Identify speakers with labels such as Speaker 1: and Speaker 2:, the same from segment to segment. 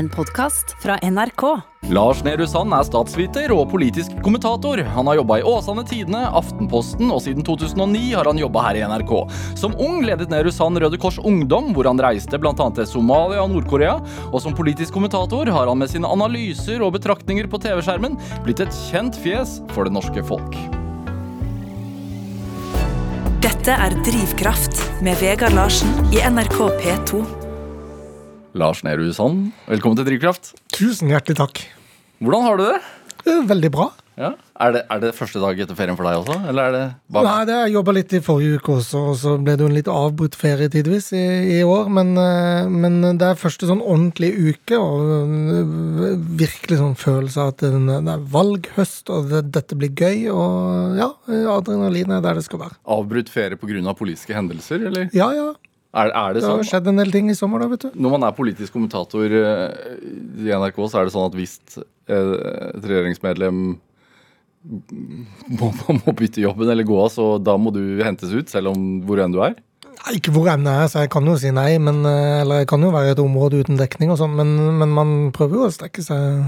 Speaker 1: en podkast fra NRK.
Speaker 2: Lars Nehru Sand er statsviter og politisk kommentator. Han har jobba i Åsane Tidende, Aftenposten, og siden 2009 har han jobba her i NRK. Som ung ledet Nehru Sand Røde Kors Ungdom, hvor han reiste bl.a. til Somalia og Nord-Korea. Og som politisk kommentator har han med sine analyser og betraktninger på TV-skjermen blitt et kjent fjes for det norske folk.
Speaker 1: Dette er Drivkraft med Vegard Larsen i NRK P2.
Speaker 2: Lars Nehru Sand, velkommen til Drivkraft.
Speaker 3: Tusen hjertelig takk.
Speaker 2: Hvordan har du det?
Speaker 3: Veldig bra.
Speaker 2: Ja. Er, det, er det første dag etter ferien for deg også? Eller er det bare...
Speaker 3: Nei, det, Jeg jobba litt i forrige uke også, og så ble det jo en litt avbrutt ferie tidvis i, i år. Men, eh, men det er første sånn ordentlig uke, og eh, virkelig sånn følelse av at det, er valghøst, og det, dette blir gøy. Og ja, adrenalin er der det skal være.
Speaker 2: Avbrutt ferie pga. politiske hendelser, eller?
Speaker 3: Ja, ja.
Speaker 2: Er, er det
Speaker 3: Det har
Speaker 2: sånn?
Speaker 3: skjedd en del ting i sommer, da, vet du.
Speaker 2: Når man er politisk kommentator eh, i NRK, så er det sånn at hvis eh, et regjeringsmedlem må, må bytte jobben eller gå av, så da må du hentes ut, selv om hvor enn du er?
Speaker 3: Nei, Ikke hvor enn jeg er, så jeg kan jo si nei, men, eh, eller jeg kan jo være i et område uten dekning og sånn, men, men man prøver jo å strekke seg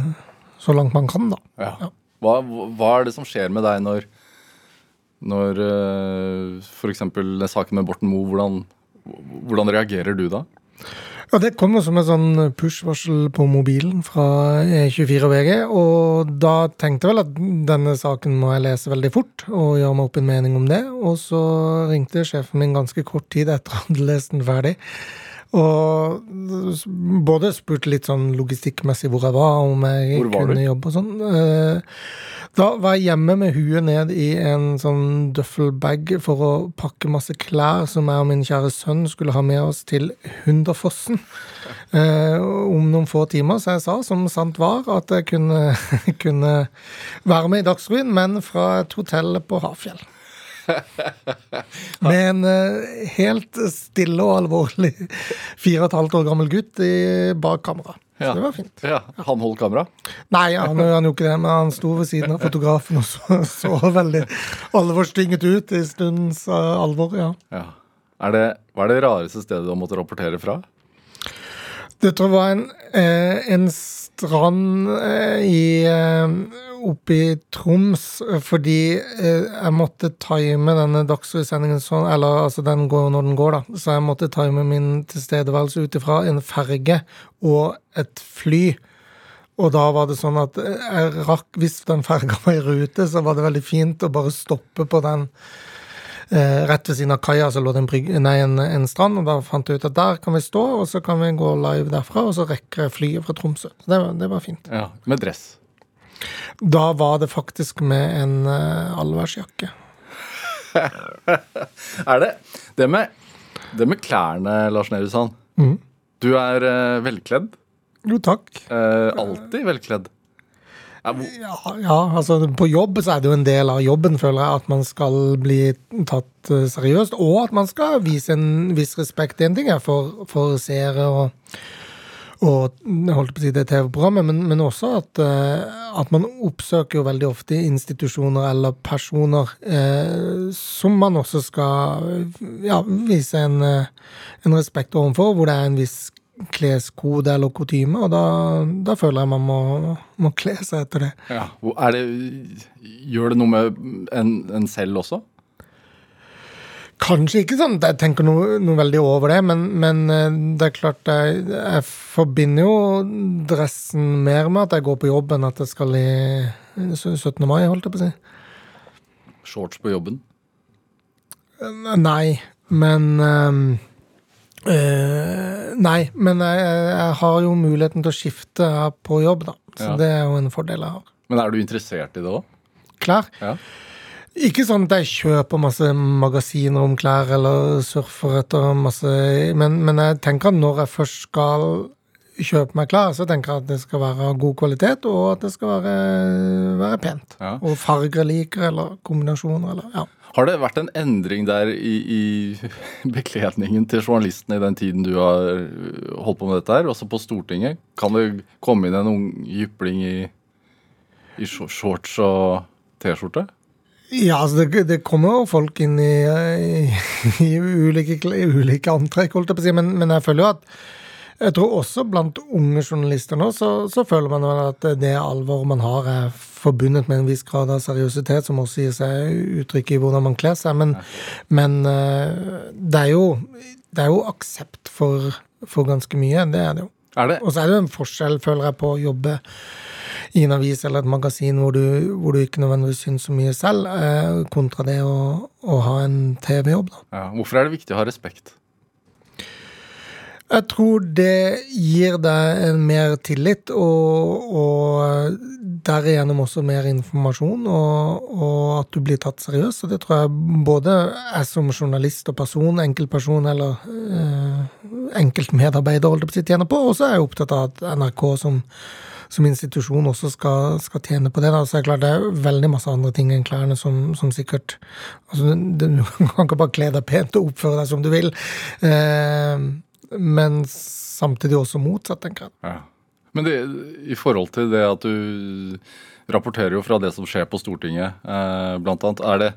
Speaker 3: så langt man kan, da.
Speaker 2: Ja. Hva, hva er det som skjer med deg når når f.eks. saken med Borten Moe, hvordan, hvordan reagerer du da?
Speaker 3: Ja, Det kom jo som et sånn push-varsel på mobilen fra E24 VG, og da tenkte jeg vel at denne saken må jeg lese veldig fort og gjøre meg opp en mening om det. Og så ringte sjefen min ganske kort tid etter at jeg hadde lest den ferdig. Og både spurte litt sånn logistikkmessig hvor jeg var, om jeg
Speaker 2: Hvor var
Speaker 3: kunne
Speaker 2: du?
Speaker 3: jobbe og sånn. Da var jeg hjemme med huet ned i en sånn duffelbag for å pakke masse klær som jeg og min kjære sønn skulle ha med oss til Hunderfossen eh, om noen få timer. Så jeg sa, som sant var, at jeg kunne, kunne være med i Dagsrevyen, men fra et hotell på Hafjell. Med en eh, helt stille og alvorlig fire og et halvt år gammel gutt i bak kamera. Så det var fint.
Speaker 2: Ja, Han holdt kamera?
Speaker 3: Nei, han, han gjorde ikke det, men han sto ved siden av fotografen og så, så veldig alvorstynget ut i stundens uh, alvor, ja.
Speaker 2: Ja. Er det, hva er det rareste stedet du har måttet rapportere fra?
Speaker 3: Det tror jeg var en, eh, en strand eh, i eh, oppe i Troms, eh, fordi jeg måtte time denne dagsrevysendingen sånn, eller altså den går når den går, da. Så jeg måtte time min tilstedeværelse ut ifra en ferge og et fly. Og da var det sånn at jeg rakk, hvis den ferga var i rute, så var det veldig fint å bare stoppe på den Eh, rett ved siden av kaia så lå det en, brygg, nei, en, en strand, og da fant jeg ut at der kan vi stå, og så kan vi gå live derfra, og så rekker jeg flyet fra Tromsø. Så det, var- det var fint.
Speaker 2: Ja, Med dress.
Speaker 3: Da var det faktisk med en eh, allværsjakke.
Speaker 2: Er det det med, det med klærne, Lars Nehru Sand?
Speaker 3: Mm.
Speaker 2: Du er eh, velkledd.
Speaker 3: Jo, takk.
Speaker 2: Eh, alltid velkledd. Ja,
Speaker 3: altså på jobb så er det jo en del av jobben, føler jeg, at man skal bli tatt eh, seriøst, og at man skal vise en viss respekt. En ting er for, for seere og, og holdt på å si det TV-programmet, men, men også at, eh, at man oppsøker jo veldig ofte institusjoner eller personer eh, som man også skal ja, vise en, eh, en respekt overfor, hvor det er en viss kleskode eller kutyme, og da, da føler jeg man må, må kle seg etter det.
Speaker 2: ja. Det, gjør det noe med en, en selv også?
Speaker 3: Kanskje ikke sånn jeg tenker noe, noe veldig over det, men, men eh, det er klart jeg, jeg forbinder jo dressen mer med at jeg går på jobb enn at jeg skal i 17. mai, holdt jeg på å si.
Speaker 2: Shorts på jobben?
Speaker 3: Nei, men eh, Nei, men jeg, jeg har jo muligheten til å skifte på jobb, da. Så
Speaker 2: Ja.
Speaker 3: det er jo en fordel jeg har.
Speaker 2: Men er du interessert i det òg?
Speaker 3: Klær?
Speaker 2: Ja.
Speaker 3: Ikke sånn at jeg kjøper masse magasiner om klær eller surfer etter masse men, men jeg tenker at når jeg først skal kjøpe meg klær, så tenker jeg at det skal være av god kvalitet, og at det skal være, være pent.
Speaker 2: Ja.
Speaker 3: Og farger liker, eller kombinasjoner, eller ja.
Speaker 2: Har det vært en endring der i, i bekledningen til journalistene i den tiden du har øh, holdt på med dette her, også på Stortinget? Kan det komme inn en ung jypling i, i shorts og T-skjorte?
Speaker 3: Ja, altså det, det kommer jo folk inn i, i, i ulike, ulike antrekk, holdt jeg på å si, men, men jeg føler jo at Jeg tror også blant unge journalister nå, så, så føler man at det alvoret man har, er forbundet med en viss grad av seriøsitet, som også gir seg uttrykk i hvordan man kler seg. Men, men eh, det, er jo, det er jo aksept for, for ganske mye. Det er det jo.
Speaker 2: Det?
Speaker 3: Og så er det jo en forskjell, føler jeg, på å jobbe i en avis eller et magasin hvor du, hvor du ikke nødvendigvis syns så mye selv, eh, kontra det å, å ha en TV-jobb.
Speaker 2: Ja. Hvorfor er det viktig å ha respekt?
Speaker 3: Jeg tror det gir deg en mer tillit, og, og derigjennom også mer informasjon, og, og, at du blir tatt seriøst. Og det tror jeg både jeg som journalist og person, enkeltperson eller eh, enkeltmedarbeider holdt på å tjene på, og så er jeg opptatt av at NRK som, som institusjon også skal, skal, tjene på det. Da. Så er det klart det er veldig masse andre ting enn klærne som, som sikkert altså, Du kan ikke bare kle deg pent og oppføre deg som du vil. Eh, men samtidig også motsatt, tenker jeg.
Speaker 2: Ja. Men det, i forhold til det at du rapporterer jo fra det som skjer på Stortinget, eh, blant annet, er det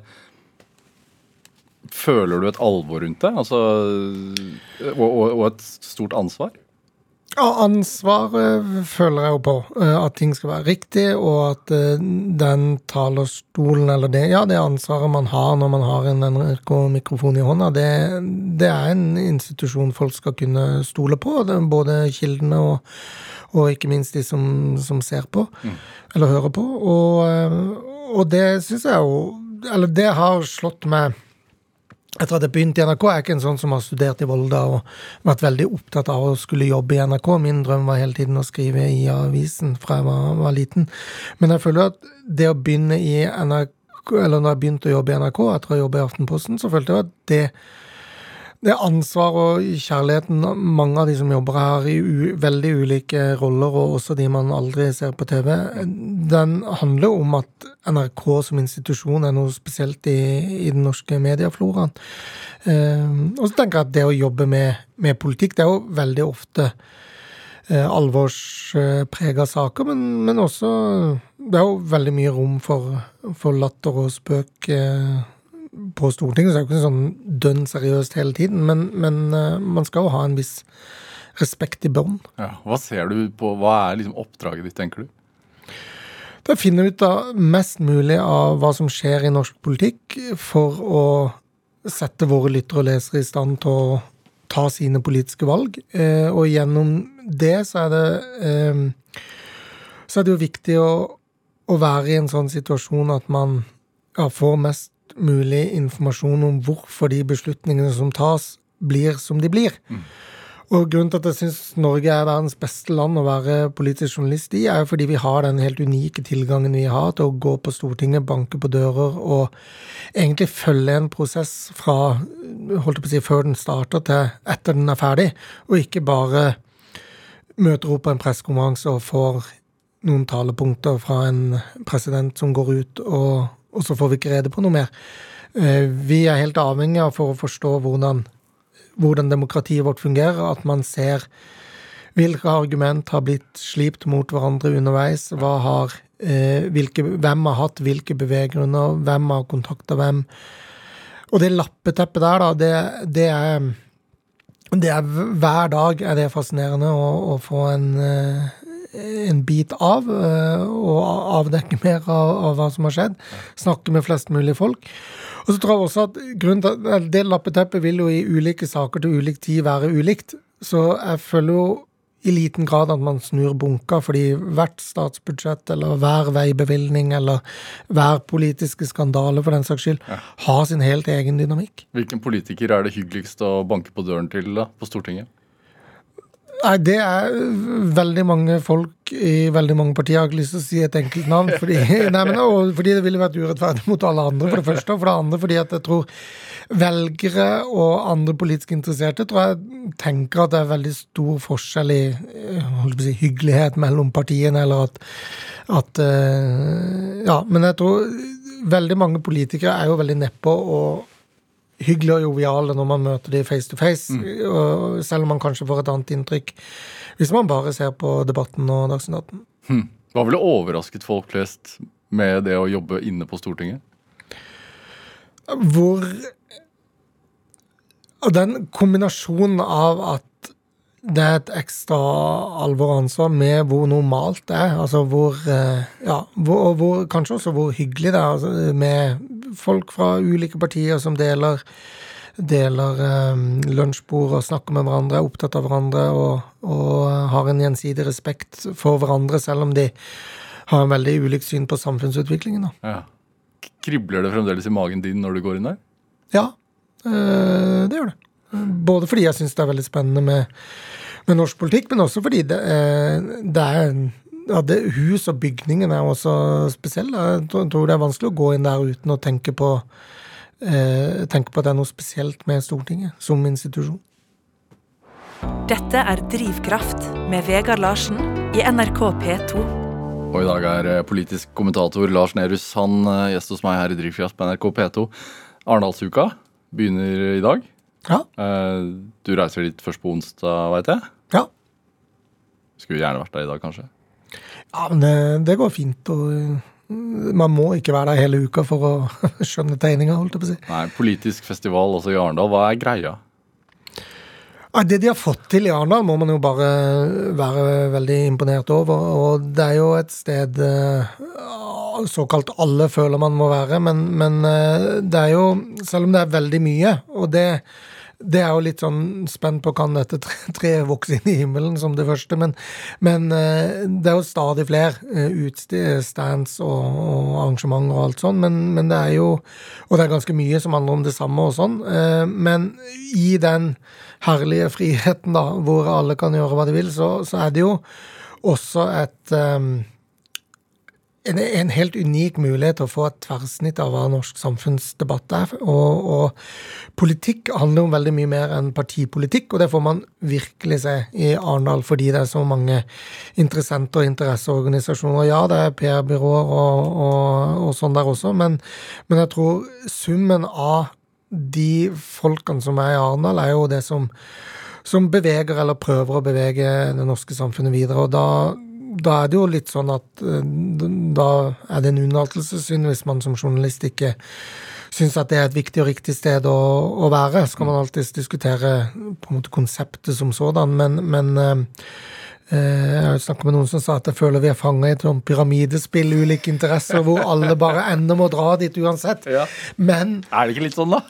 Speaker 2: Føler du et alvor rundt det? Altså, og, og, og et stort ansvar?
Speaker 3: Ja, ansvaret føler jeg jo på. Eh, at ting skal være riktig, og at eh, den talerstolen eller det Ja, det ansvaret man har når man har en NRK-mikrofon i hånda, det, det, er en institusjon folk skal kunne stole på. Både kildene og, og ikke minst de som, som ser på, mm. eller hører på. Og, eh, og det syns jeg jo Eller det har slått meg etter at jeg begynte i NRK, jeg er ikke en sånn som har studert i Volda og vært veldig opptatt av å skulle jobbe i NRK. Min drøm var hele tiden å skrive i avisen fra jeg var, var liten. Men jeg føler at det å begynne i NRK, eller når jeg begynte å jobbe i NRK etter å jobbe i Aftenposten, så følte jeg at det det er ansvar og kjærligheten mange av de som jobber her i veldig ulike roller, og også de man aldri ser på TV, den handler om at NRK som institusjon er noe spesielt i, i den norske mediefloraen. Eh, og så tenker jeg at det å jobbe med, med politikk, det er jo veldig ofte eh, alvorsprega saker, men, men, også Det er jo veldig mye rom for, for latter og spøk. Eh, på Stortinget så er det ikke sånn dønn seriøst hele tiden, men, men uh, man skal jo ha en viss respekt i bånd.
Speaker 2: Ja, hva ser du på, hva er liksom oppdraget ditt, tenker du?
Speaker 3: Det er å finne ut av mest mulig av hva som skjer i norsk politikk, for å sette våre lyttere og lesere i stand til å ta sine politiske valg. Eh, og gjennom det så er det eh, så er det jo viktig å, å være i en sånn situasjon at man ja, får mest mulig informasjon om hvorfor de beslutningene som tas, blir som de blir. Mm. Og grunnen til at jeg syns Norge er verdens beste land å være politisk journalist i, er jo fordi vi har den helt unike tilgangen vi har til å gå på Stortinget, banke på dører og egentlig følge en prosess fra holdt jeg på å si, før den starter til etter den er ferdig, og ikke bare møter opp på en pressekonferanse og får noen talepunkter fra en president som går ut og og så får vi ikke rede på noe mer. Eh, vi er helt avhengige av for å forstå hvordan, hvordan demokratiet vårt fungerer, at man ser hvilke argument har blitt slipt mot hverandre underveis, har, eh, hvilke, hvem har hatt hvilke beveggrunner, hvem har kontakta hvem. Og det lappeteppet der, da, det, det, er det er Hver dag er det fascinerende å, å få en, eh, en bit av, eh, og avdekke mer av, av, hva som har skjedd. Snakke med flest mulig folk. Og så tror jeg også at grunnen til Det lappeteppet vil jo i ulike saker til ulik tid være ulikt. Så jeg føler jo i liten grad at man snur bunker, fordi hvert statsbudsjett eller hver veibevilgning eller hver politiske skandale for den saks skyld ja. har sin helt egen dynamikk.
Speaker 2: Hvilken politiker er det hyggeligst å banke på døren til da, på Stortinget?
Speaker 3: Nei, det er veldig mange folk i veldig mange partier. Jeg har ikke lyst til å si et enkelt navn. Fordi, nei, men, fordi det ville vært urettferdig mot alle andre, for det første. Og for det andre fordi at jeg tror velgere og andre politisk interesserte tror jeg tenker at det er veldig stor forskjell i si, hyggelighet mellom partiene, eller at, at eh, Ja, men jeg tror veldig mange politikere er jo veldig nedpå og hyggelig og joviale når man møter dem face to face, mm. selv om man kanskje får et annet inntrykk hvis man bare ser på Debatten og Dagsnytt 18.
Speaker 2: Hmm. Hva ville overrasket folk flest med det å jobbe inne på Stortinget?
Speaker 3: Hvor Den kombinasjonen av at det er et ekstra alvor og ansvar med hvor normalt det er. Altså hvor eh, Ja, hvor, og hvor, kanskje også hvor hyggelig det er altså, med folk fra ulike partier som deler deler eh, lunsjbord og snakker med hverandre, er opptatt av hverandre og, og har en gjensidig respekt for hverandre, selv om de har en veldig ulikt syn på samfunnsutviklingen. Da.
Speaker 2: Ja. Kribler det fremdeles i magen din når du går inn der?
Speaker 3: Ja, øh, det gjør det. Både fordi jeg syns det er veldig spennende med, med, norsk politikk, men også fordi det, det er ja, det, Hus og bygningen er også spesielle. Jeg tror det er vanskelig å gå inn der uten å tenke på, eh, tenke på at det er noe spesielt med Stortinget som institusjon.
Speaker 1: Dette er Drivkraft med Vegard Larsen i NRK P2.
Speaker 2: Og i dag er politisk kommentator Lars Nehru Sand gjest hos meg her i Drivkraft på NRK P2. Arendalsuka begynner i dag.
Speaker 3: Ja.
Speaker 2: Eh, du reiser dit først på onsdag, veit jeg?
Speaker 3: Ja.
Speaker 2: Skulle gjerne vært der i dag, kanskje?
Speaker 3: Ja, men det, det går fint. og man må ikke være der hele uka for å skjønne tegninga, holdt jeg på å si.
Speaker 2: Nei, Politisk festival også i Arendal. Hva er greia?
Speaker 3: Det de har fått til i Arendal, må man jo bare være veldig imponert over. Og det er jo et sted eh, såkalt alle føler man må være, men, men eh, det er jo Selv om det er veldig mye, og det det er jo litt sånn spent på kan dette treet vokse inn i himmelen som det første, men, men eh, det er jo stadig flere eh, utstands og, og arrangementer og alt sånn, men, men, det er jo Og det er ganske mye som handler om det samme og sånn, eh, men i den herlige friheten, da, hvor alle kan gjøre hva de vil, så, så er det jo også et en, en, helt unik mulighet til å få et tverrsnitt av hva norsk samfunnsdebatt er. Og, og, politikk handler om veldig mye mer enn partipolitikk, og det får man virkelig se i Arendal fordi det er så mange interessenter og interesseorganisasjoner. Ja, det er PR-byråer og, og, og, sånn der også, men, men, jeg tror summen av de folkene som er i Arendal, er jo det som som beveger eller prøver å bevege det norske samfunnet videre. og da da er det jo litt sånn at eh, da er det en unnlatelsessynd hvis man som journalist ikke syns at det er et viktig og riktig sted å, å være. Så kan man alltids diskutere på en måte konseptet som sådan, men, men eh, eh jeg har snakket med noen som sa at jeg føler vi er fanga i et sånt pyramidespill, ulike interesser, hvor alle bare ender med å dra dit uansett. Ja. Men
Speaker 2: Er det ikke litt sånn, da?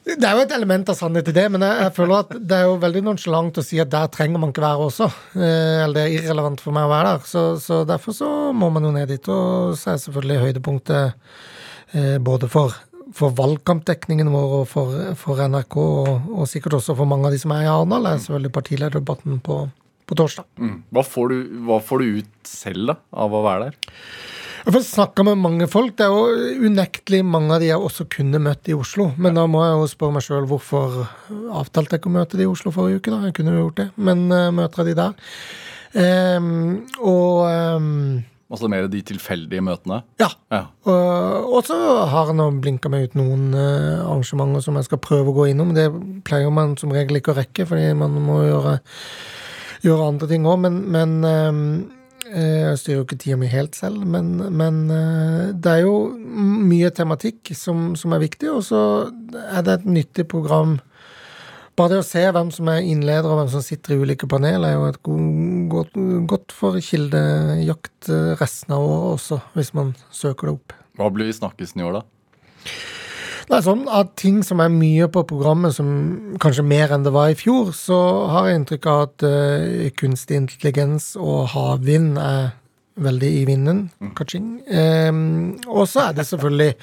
Speaker 3: Det er jo et element av sannhet i det, men jeg, jeg føler at det er jo veldig nonsjalant å si at der trenger man ikke være også. Eh, eller det er irrelevant for meg å være der. Så, så, derfor så må man jo ned dit. Og så er selvfølgelig høydepunktet eh, både for, for valgkampdekningen vår og for, for NRK, og, og, sikkert også for mange av de som er i Arendal, er selvfølgelig partilederdebatten på, på torsdag.
Speaker 2: Mm. Hva, får du, hva får du ut selv da, av å være der?
Speaker 3: Jeg har snakka med mange folk. Det er jo unektelig mange av de jeg også kunne møtt i Oslo. Men da må jeg jo spørre meg sjøl hvorfor avtalte jeg ikke å møte de i Oslo forrige uke. da, Jeg kunne jo gjort det, men uh, møter jeg de der. Um, og um,
Speaker 2: Altså mer de tilfeldige møtene?
Speaker 3: Ja. ja. Og, så har jeg nå blinka meg ut noen uh, arrangementer som jeg skal prøve å gå innom. Det pleier man som regel ikke å rekke, fordi man må gjøre, gjøre andre ting òg. Men, men um, jeg styrer jo ikke tida mi helt selv, men, men, eh, det er jo mye tematikk som, som er viktig, og så er det et nyttig program. Bare det å se hvem som er innleder, og hvem som sitter i ulike panel, er jo et godt, godt for kildejakt eh, resten av året også, hvis man søker det opp.
Speaker 2: Hva blir snakkisen i år, da?
Speaker 3: Det er sånn at ting som er mye på programmet, som kanskje mer enn det var i fjor, så har jeg inntrykk av at uh, kunstig intelligens og havvind er veldig i vinden. Mm. Um, og så er det selvfølgelig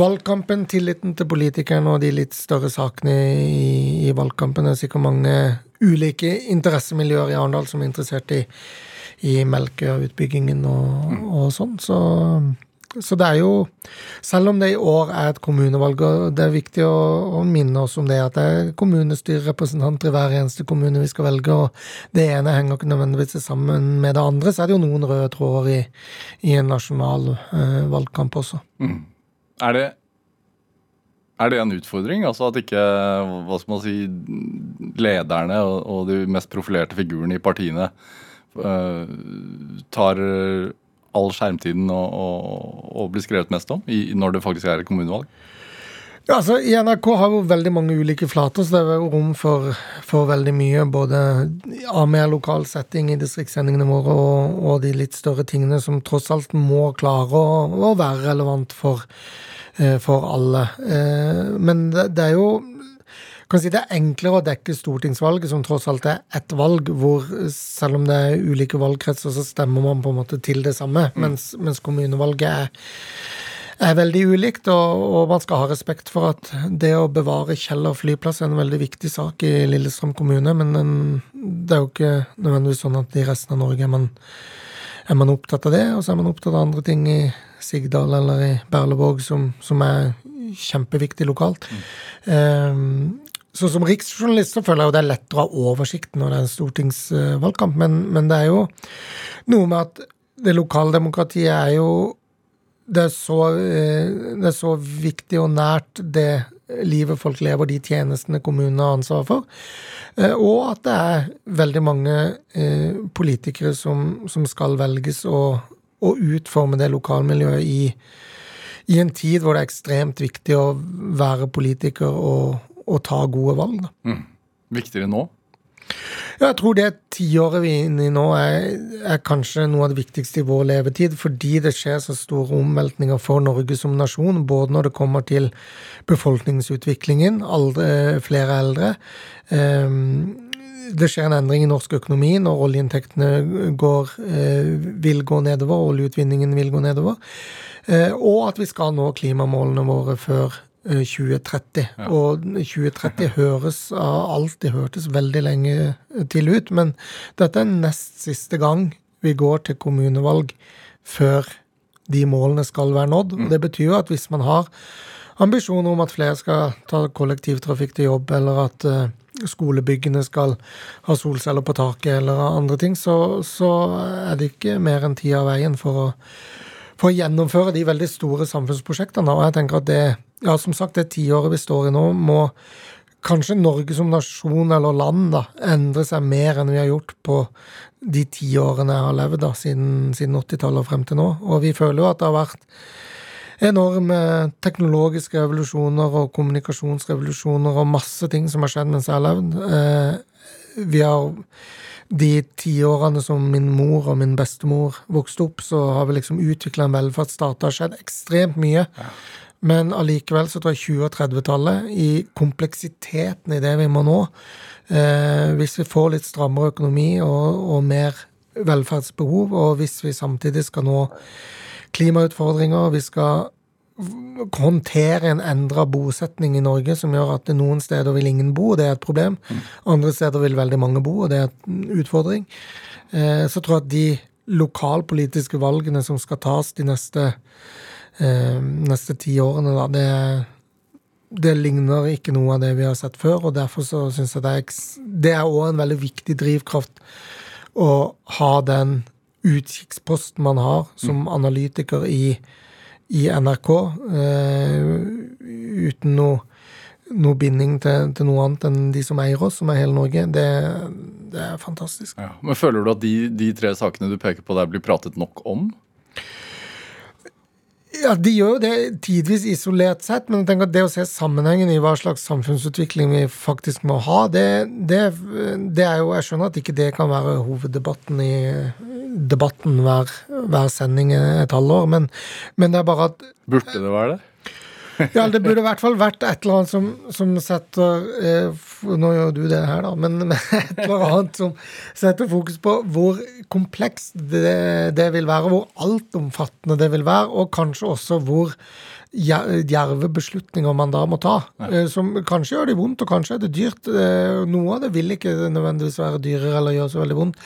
Speaker 3: valgkampen, tilliten til politikerne og de litt større sakene i, i valgkampen. Det er sikkert mange ulike interessemiljøer i Arendal som er interessert i, i Melkøya-utbyggingen og, mm. og sånn. Så så det er jo Selv om det i år er et kommunevalg, og det er viktig å, å minne oss om det, at det er kommunestyrerepresentanter i hver eneste kommune vi skal velge, og det ene henger ikke nødvendigvis sammen med det andre, så er det jo noen røde tråder i, i en nasjonal eh, valgkamp også. Mm.
Speaker 2: Er det er det en utfordring? Altså at ikke hva skal man si, lederne og, og de mest profilerte figurene i partiene eh, tar all skjermtiden å, å, å bli skrevet mest om i, når det faktisk er kommunevalg?
Speaker 3: Ja, altså, I NRK har vi veldig mange ulike flater, så det er jo rom for, for veldig mye. Både av mer lokal setting i distriktssendingene våre og, og, de litt større tingene som tross alt må klare å, å være relevant for, eh, for alle. Eh, men det, det, er jo kan si Det er enklere å dekke stortingsvalget, som tross alt er ett valg, hvor selv om det er ulike valgkretser, så stemmer man på en måte til det samme. Mm. Mens, mens kommunevalget er er veldig ulikt, og, og, man skal ha respekt for at det å bevare Kjeller flyplass er en veldig viktig sak i Lillestrøm kommune, men den, det er jo ikke nødvendigvis sånn at i resten av Norge er man, er man, opptatt av det, og så er man opptatt av andre ting i Sigdal eller i Berlevåg som, som er kjempeviktig lokalt. Mm. Um, så som riksjournalist så føler jeg jo det er lettere å ha oversikt når det er en stortingsvalgkamp, men, men det er jo noe med at det lokaldemokratiet er jo det er, så, eh, det er så viktig og nært det livet folk lever, de tjenestene kommunene har ansvar for. Eh, og at det er veldig mange eh, politikere som, som skal velges og, og, utforme det lokalmiljøet i, i, en tid hvor det er ekstremt viktig å være politiker og, og ta gode valg. Mm.
Speaker 2: Viktigere nå?
Speaker 3: Ja, jeg tror det tiåret vi er inne i nå, er, er, kanskje noe av det viktigste i vår levetid, fordi det skjer så store omveltninger for Norge som nasjon, både når det kommer til befolkningsutviklingen, aldre, flere eldre. Um, det skjer en endring i norsk økonomi når oljeinntektene går, eh, vil gå nedover, oljeutvinningen vil gå nedover, eh, og at vi skal nå klimamålene våre før 2030. Eh, ja. Og 2030 høres alltid hørtes veldig lenge til ut, men dette er nest siste gang vi går til kommunevalg før de målene skal være nådd. Mm. Det betyr jo at hvis man har ambisjoner om at flere skal ta kollektivtrafikk til jobb, eller at uh, skolebyggene skal ha solceller på taket, eller andre ting, så, så er det ikke mer enn tida av veien for å, for å gjennomføre de veldig store samfunnsprosjektene. Og jeg tenker at det ja, som sagt, det tiåret vi står i nå, må kanskje Norge som nasjon eller land da, endre seg mer enn vi har gjort på de tiårene jeg har levd da, siden, siden 80-tallet og frem til nå. Og vi føler jo at det har vært enorme teknologiske revolusjoner og kommunikasjonsrevolusjoner og masse ting som har skjedd mens jeg har levd. Eh, vi har de tiårene som min mor og min bestemor vokste opp, så har vi liksom utvikla en velferdsstat. Det har skjedd ekstremt mye. Ja. Men allikevel så tror jeg 20- og 30-tallet, i kompleksiteten i det vi må nå eh, Hvis vi får litt strammere økonomi og, og, mer velferdsbehov, og hvis vi samtidig skal nå klimautfordringer, vi skal håndtere en endra bosetning i Norge som gjør at noen steder vil ingen bo, og det er et problem. Andre steder vil veldig mange bo, og det er en utfordring. Eh, så tror jeg at de lokalpolitiske valgene som skal tas de neste eh, neste ti årene, da, det, det, ligner ikke noe av det vi har sett før. Og derfor så syns jeg det er Det er òg en veldig viktig drivkraft å ha den utkikksposten man har som mm. analytiker i, i NRK, eh, uten noe noe binding til, til, noe annet enn de som eier oss, som er hele Norge, det, det er fantastisk.
Speaker 2: Ja, men Føler du at de, de, tre sakene du peker på der, blir pratet nok om?
Speaker 3: Ja, De gjør jo det tidvis isolert sett, men jeg tenker at det å se sammenhengen i hva slags samfunnsutvikling vi faktisk må ha, det, det, det er jo Jeg skjønner at ikke det kan være hoveddebatten i debatten hver, hver sending et halvår, men, men det er bare at
Speaker 2: Burde det være det?
Speaker 3: ja, det burde i hvert fall vært et eller annet som, som setter eh, Nå gjør du det her, da, men, et eller annet som setter fokus på hvor komplekst det, det vil være, hvor altomfattende det vil være, og kanskje også hvor djerve beslutninger man da må ta. Ja. Eh, som kanskje gjør det vondt, og kanskje er det dyrt. Eh, noe av det vil ikke nødvendigvis være dyrere eller gjøre så veldig vondt,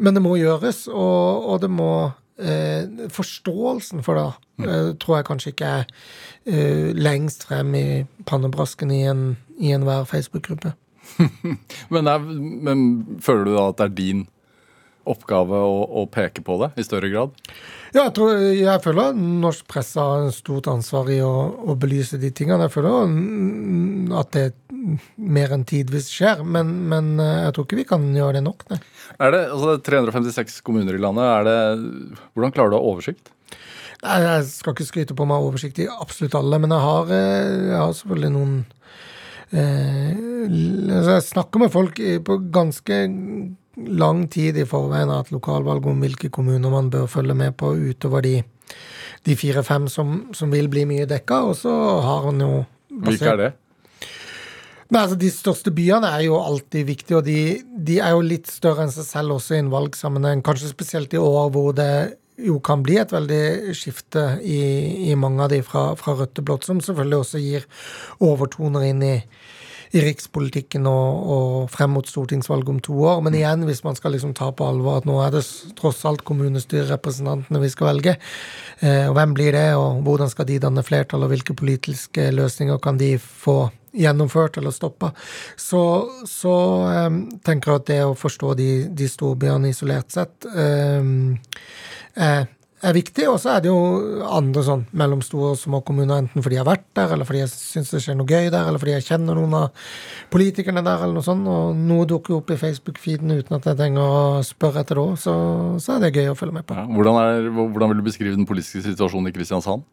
Speaker 3: men det må gjøres, og, og det må eh, forståelsen for det mm. eh, tror jeg kanskje ikke er eh, lengst frem i pannebrasken i, en, i enhver Facebook-gruppe.
Speaker 2: men, men, føler du da at det er din oppgave å, å, peke på det i større grad?
Speaker 3: Ja, jeg, tror, jeg føler norsk presse har en stort ansvar i å, å, belyse de tingene. Jeg føler at det mer enn tidvis skjer, men, men eh, jeg tror ikke vi kan gjøre det nok.
Speaker 2: Det. Er det, altså 356 kommuner i landet, er det, hvordan klarer du å ha oversikt?
Speaker 3: Nei, Jeg skal ikke skryte på meg oversikt i absolutt alle, men jeg har, jeg har selvfølgelig noen eh, Jeg snakker med folk på ganske lang tid i forveien av et lokalvalg om hvilke kommuner man bør følge med på utover de, de fire-fem som, som, vil bli mye dekka, og så har han jo
Speaker 2: Hvilke er det?
Speaker 3: Nei, altså De største byene er jo alltid viktige, og de, de, er jo litt større enn seg selv også i en valgsammenheng. Kanskje spesielt i år hvor det jo kan bli et veldig skifte i, i mange av de fra, fra rødt til blått, som selvfølgelig også gir overtoner inn i, i rikspolitikken og, og, frem mot stortingsvalget om to år. Men igjen, hvis man skal liksom ta på alvor at nå er det tross alt kommunestyrerepresentantene vi skal velge, eh, hvem blir det, og hvordan skal de danne flertall, og hvilke politiske løsninger kan de få gjennomført eller stoppa, så, så um, tenker jeg at det å forstå de, de storbyene isolert sett um, er, er viktig. Og så er det jo andre sånn mellomstore og små kommuner, enten fordi jeg har vært der, eller fordi jeg syns det skjer noe gøy der, eller fordi jeg kjenner noen av politikerne der, eller noe sånt. Og noe dukker opp i Facebook-feeden uten at jeg trenger å spørre etter det òg, så, så, er det gøy å følge med på.
Speaker 2: Ja, hvordan, er, hvordan vil du beskrive den politiske situasjonen i Kristiansand?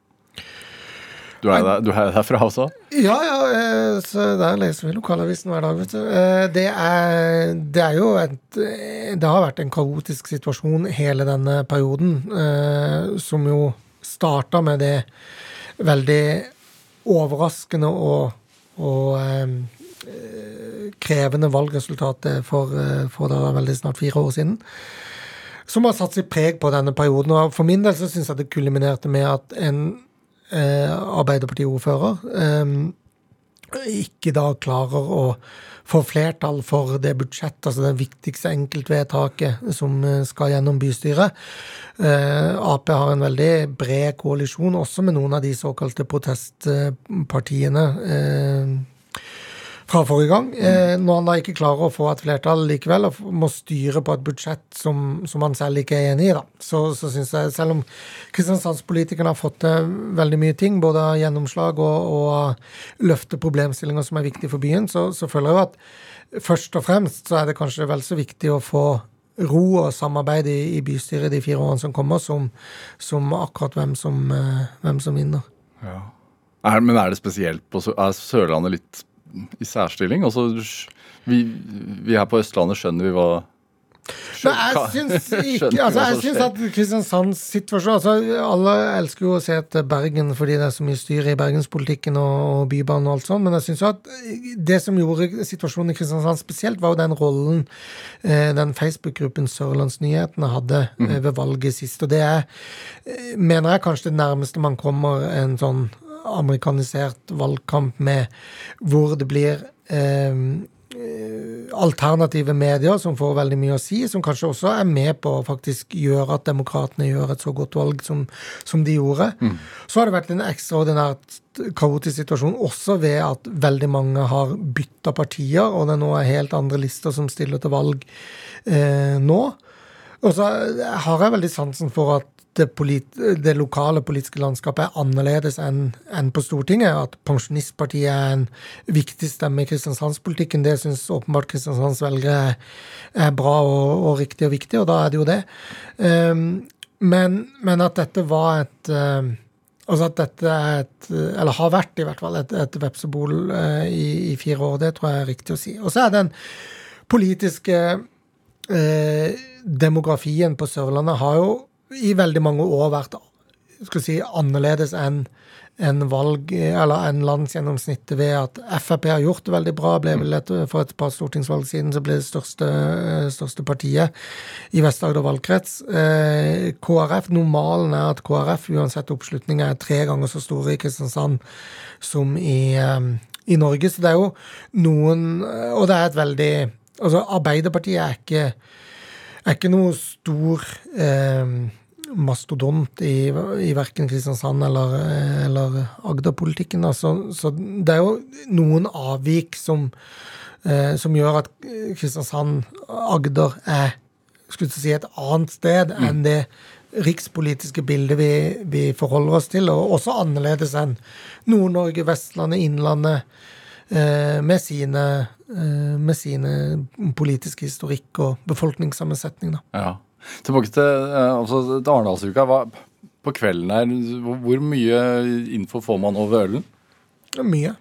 Speaker 2: Du er, der, du er derfra også?
Speaker 3: Ja, ja. Eh, så der leser vi lokalavisen hver dag, vet du. Eh, det er, det er jo et Det har vært en kaotisk situasjon hele denne perioden, eh, som jo starta med det veldig overraskende og, og krevende valgresultatet for, for da veldig snart fire år siden som har satt sitt preg på denne perioden. Og For min del så syns jeg det kuliminerte med at en eh, Arbeiderpartiordfører eh, ikke da klarer å få flertall for det budsjettet, altså det viktigste enkeltvedtaket som eh, skal gjennom bystyret. Eh, Ap har en veldig bred koalisjon, også med noen av de såkalte protestpartiene. Eh, fra forrige gang. Eh, når han da ikke klarer å få et flertall likevel, og må styre på et budsjett som, som han selv ikke er enig i, da, så, så syns jeg, selv om Kristiansandspolitikerne har fått til veldig mye ting, både gjennomslag og, og løfte problemstillinger som er viktige for byen, så, så føler jeg jo at først og fremst så er det kanskje vel så viktig å få ro og samarbeid i, i bystyret de fire årene som kommer, som, som akkurat hvem som, eh, hvem som vinner.
Speaker 2: Ja. Men er det spesielt på Er Sørlandet litt i særstilling. Altså, vi, vi her på Østlandet skjønner vi hva
Speaker 3: Nei, jeg syns ikke altså, Jeg syns at Kristiansands situasjon altså, Alle elsker jo å se til Bergen fordi det er så mye styr i bergenspolitikken og bybanen og alt sånt, men jeg syns at det som gjorde situasjonen i Kristiansand spesielt, var jo den rollen eh, den Facebook-gruppen Sørlandsnyhetene hadde mm. ved valget sist. Og det er, eh, mener jeg, kanskje det nærmeste man kommer en sånn amerikanisert valgkamp med hvor det blir eh, alternative medier som får veldig mye å si, som kanskje også er med på å faktisk gjøre at demokratene gjør et så godt valg som, som de gjorde. Mm. Så har det vært en ekstraordinært kaotisk situasjon også ved at veldig mange har bytta partier, og det nå er helt andre lister som stiller til valg eh, nå. Og så har jeg veldig sansen for at det, det, lokale politiske landskapet er annerledes enn en på Stortinget. At Pensjonistpartiet er en viktig stemme i kristiansandspolitikken, det syns åpenbart Kristiansands velgere er bra og, og, riktig og viktig, og da er det jo det. Um, men, men, at dette var et uh, Altså at dette er et, eller har vært i hvert fall, et, et vepsebol uh, i, i, fire år, det tror jeg er riktig å si. Og så er den politiske uh, demografien på Sørlandet har jo i veldig mange år vært skal si, annerledes enn en valg, eller en landsgjennomsnittet ved at Frp har gjort det veldig bra. ble vel et, For et par stortingsvalg siden så ble det største, største partiet i Vest-Agder valgkrets. Eh, KrF, Normalen er at KrF, uansett oppslutning, er tre ganger så store i Kristiansand som i, eh, i Norge. Så det er jo noen Og det er et veldig Altså, Arbeiderpartiet er ikke er ikke noe stor eh, mastodont i, i verken Kristiansand eller, eller Agder-politikken. Så, så det er jo noen avvik som, eh, som gjør at Kristiansand, Agder, er skulle si, et annet sted mm. enn det rikspolitiske bildet vi, vi, forholder oss til, og også annerledes enn Nord-Norge, Vestlandet, Innlandet, eh, med sine Eh, med sine politiske historikk og befolkningssammensetning. Da.
Speaker 2: Ja. Tilbake til, eh, altså, til Arendalsuka. på kvelden her. Hvor mye info får man over ølen?
Speaker 3: Mye.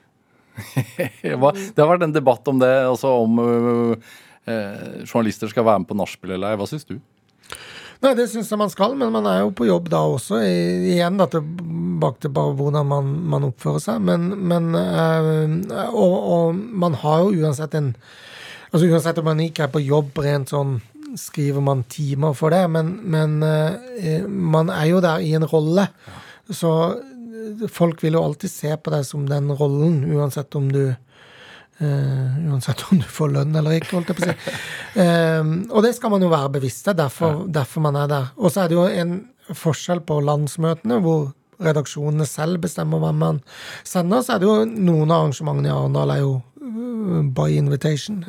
Speaker 2: det har vært en debatt om det, altså om eh, journalister skal være med på nachspiel eller ei. Hva syns du?
Speaker 3: Nei, det syns jeg man skal, men man er jo på jobb da også. I, igjen da, tilbake til bare hvordan man, man oppfører seg. Men, men uh, og, og, man har jo uansett en Altså Uansett om man ikke er på jobb rent sånn skriver man timer for det, men, men uh, man er jo der i en rolle. Så folk vil jo alltid se på deg som den rollen, uansett om du Uh, uansett om du får lønn eller ikke, holdt jeg på å si. Uh, og det skal man jo være bevisst derfor, derfor man er der. Og så er det jo en forskjell på landsmøtene, hvor redaksjonene selv bestemmer hvem man sender. Så er det jo noen av arrangementene i Arendal er jo uh, by invitation.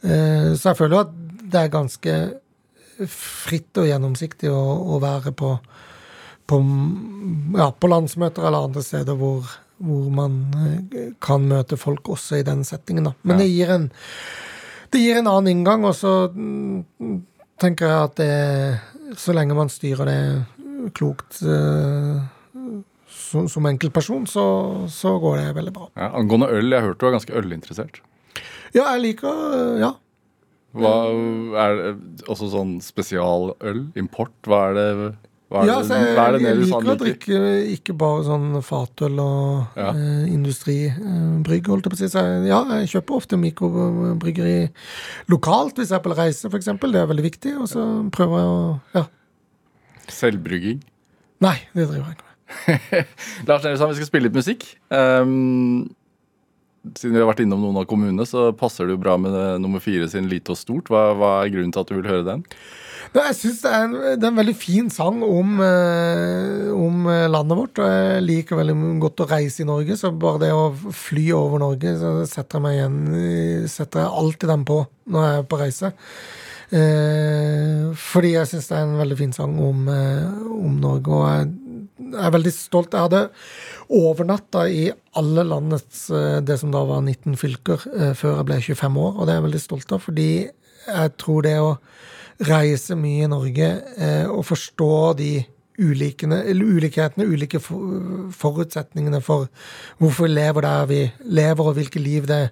Speaker 3: så jeg føler jo at det er ganske fritt og gjennomsiktig å, å være på på, ja, på landsmøter eller andre steder hvor, hvor, man eh, kan møte folk også i den settingen. Da. Men ja. det, gir en, det gir en annen inngang, og så mm, tenker jeg at det, så lenge man styrer det klokt uh, som, som enkeltperson, så, så, går det veldig bra.
Speaker 2: Ja, angående øl, jeg hørte du er ganske ølinteressert?
Speaker 3: Ja, jeg liker Ja.
Speaker 2: Hva er det også sånn spesialøl? Import? Hva er det hva er
Speaker 3: ja, altså, jeg, det, jeg liker å drikke ikke bare sånn fatøl og ja. eh, industribrygg, holdt jeg på å si. Så ja, jeg kjøper ofte mikrobryggeri lokalt hvis jeg er på reise, f.eks. Det er veldig viktig. Og så prøver jeg å ja.
Speaker 2: Selvbrygging?
Speaker 3: Nei, det driver jeg ikke med.
Speaker 2: Lars Nilsson, vi skal spille litt musikk. Um, siden vi har vært innom noen av kommunene, så passer det jo bra med nummer fire sin Lite og stort. Hva, hva er grunnen til at du vil høre den?
Speaker 3: Jeg syns det, det, er en veldig fin sang om, eh, om, eh, landet vårt. Og jeg liker veldig godt å reise i Norge, så bare det å fly over Norge, så setter jeg meg igjen Setter jeg alltid den på når jeg er på reise. Eh, fordi jeg syns det er en veldig fin sang om, eh, om Norge. Og jeg, jeg er veldig stolt. Jeg hadde overnatta i alle landets det som da var 19 fylker, før jeg ble 25 år, og det er jeg veldig stolt av, fordi jeg tror det å reise mye i Norge eh, og forstå de ulikene, ulikhetene, ulike forutsetningene for hvorfor vi lever der vi lever, og hvilke liv det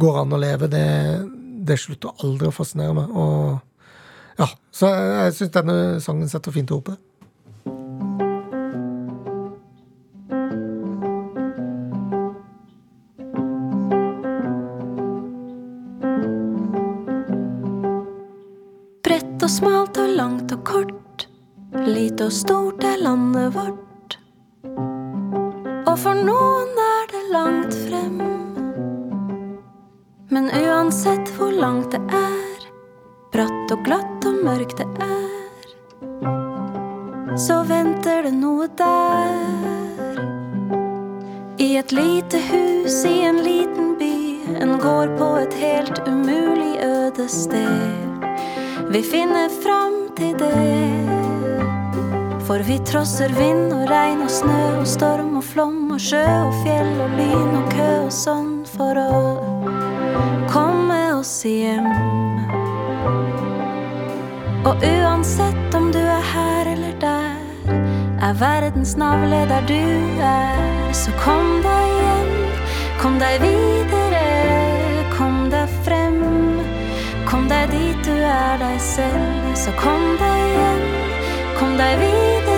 Speaker 3: går an å leve, det, det slutter aldri å fascinere meg. Og ja, Så jeg syns denne sangen setter fint ord på det.
Speaker 4: Lite og stort er landet vårt. Og for noen er det langt frem. Men uansett hvor langt det er, bratt og glatt og mørkt det er, så venter det noe der. I et lite hus i en liten by, en gård på et helt umulig øde sted. Vi finner fram til det. For vi trosser vind og regn og snø og storm og flom og sjø og fjell og lyn og kø og sånn for å komme oss hjem. Og uansett om du er her eller der, er verdens navle der du er, så kom deg hjem, kom deg videre, kom deg frem. Kom deg dit du er deg selv, så kom deg hjem. Kom deg videre,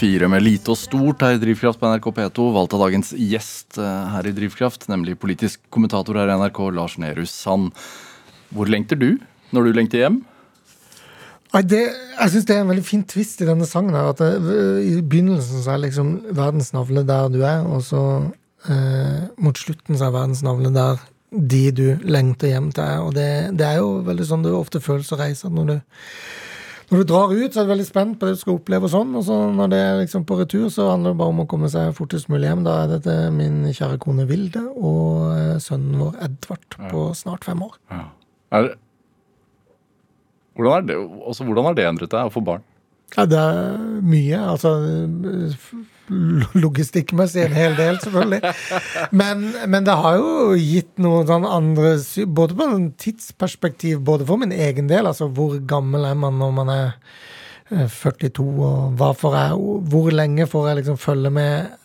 Speaker 2: fire med lite og stort her i Drivkraft på NRK P2, valgt av dagens gjest eh, her i Drivkraft, nemlig politisk kommentator her i NRK, Lars Nehru Sand. Hvor lengter du når du lengter hjem?
Speaker 3: Det, jeg syns det er en veldig fin twist i denne sangen. her, at det, I begynnelsen så er liksom verdens navle der du er, og så eh, mot slutten så er verdens navle der de du lengter hjem til er. Og det, det er jo veldig sånn det ofte føles å reise. Når du, når du drar ut, så er du veldig spent på det du skal oppleve og sånn, og så når det er liksom på retur, så handler det bare om å komme seg fortest mulig hjem. Da er det til min kjære kone Vilde og eh, sønnen vår Edvard på snart fem år.
Speaker 2: Er, hvordan, er det, også, hvordan har det endret deg å få barn?
Speaker 3: Ja, det er mye. Altså logistikkmessig en hel del, selvfølgelig. Men, men det har jo gitt noen sånn andre Både på en tidsperspektiv, både for min egen del, altså hvor gammel er man når man er eh, 42, og hva får jeg, hvor lenge får jeg liksom følge med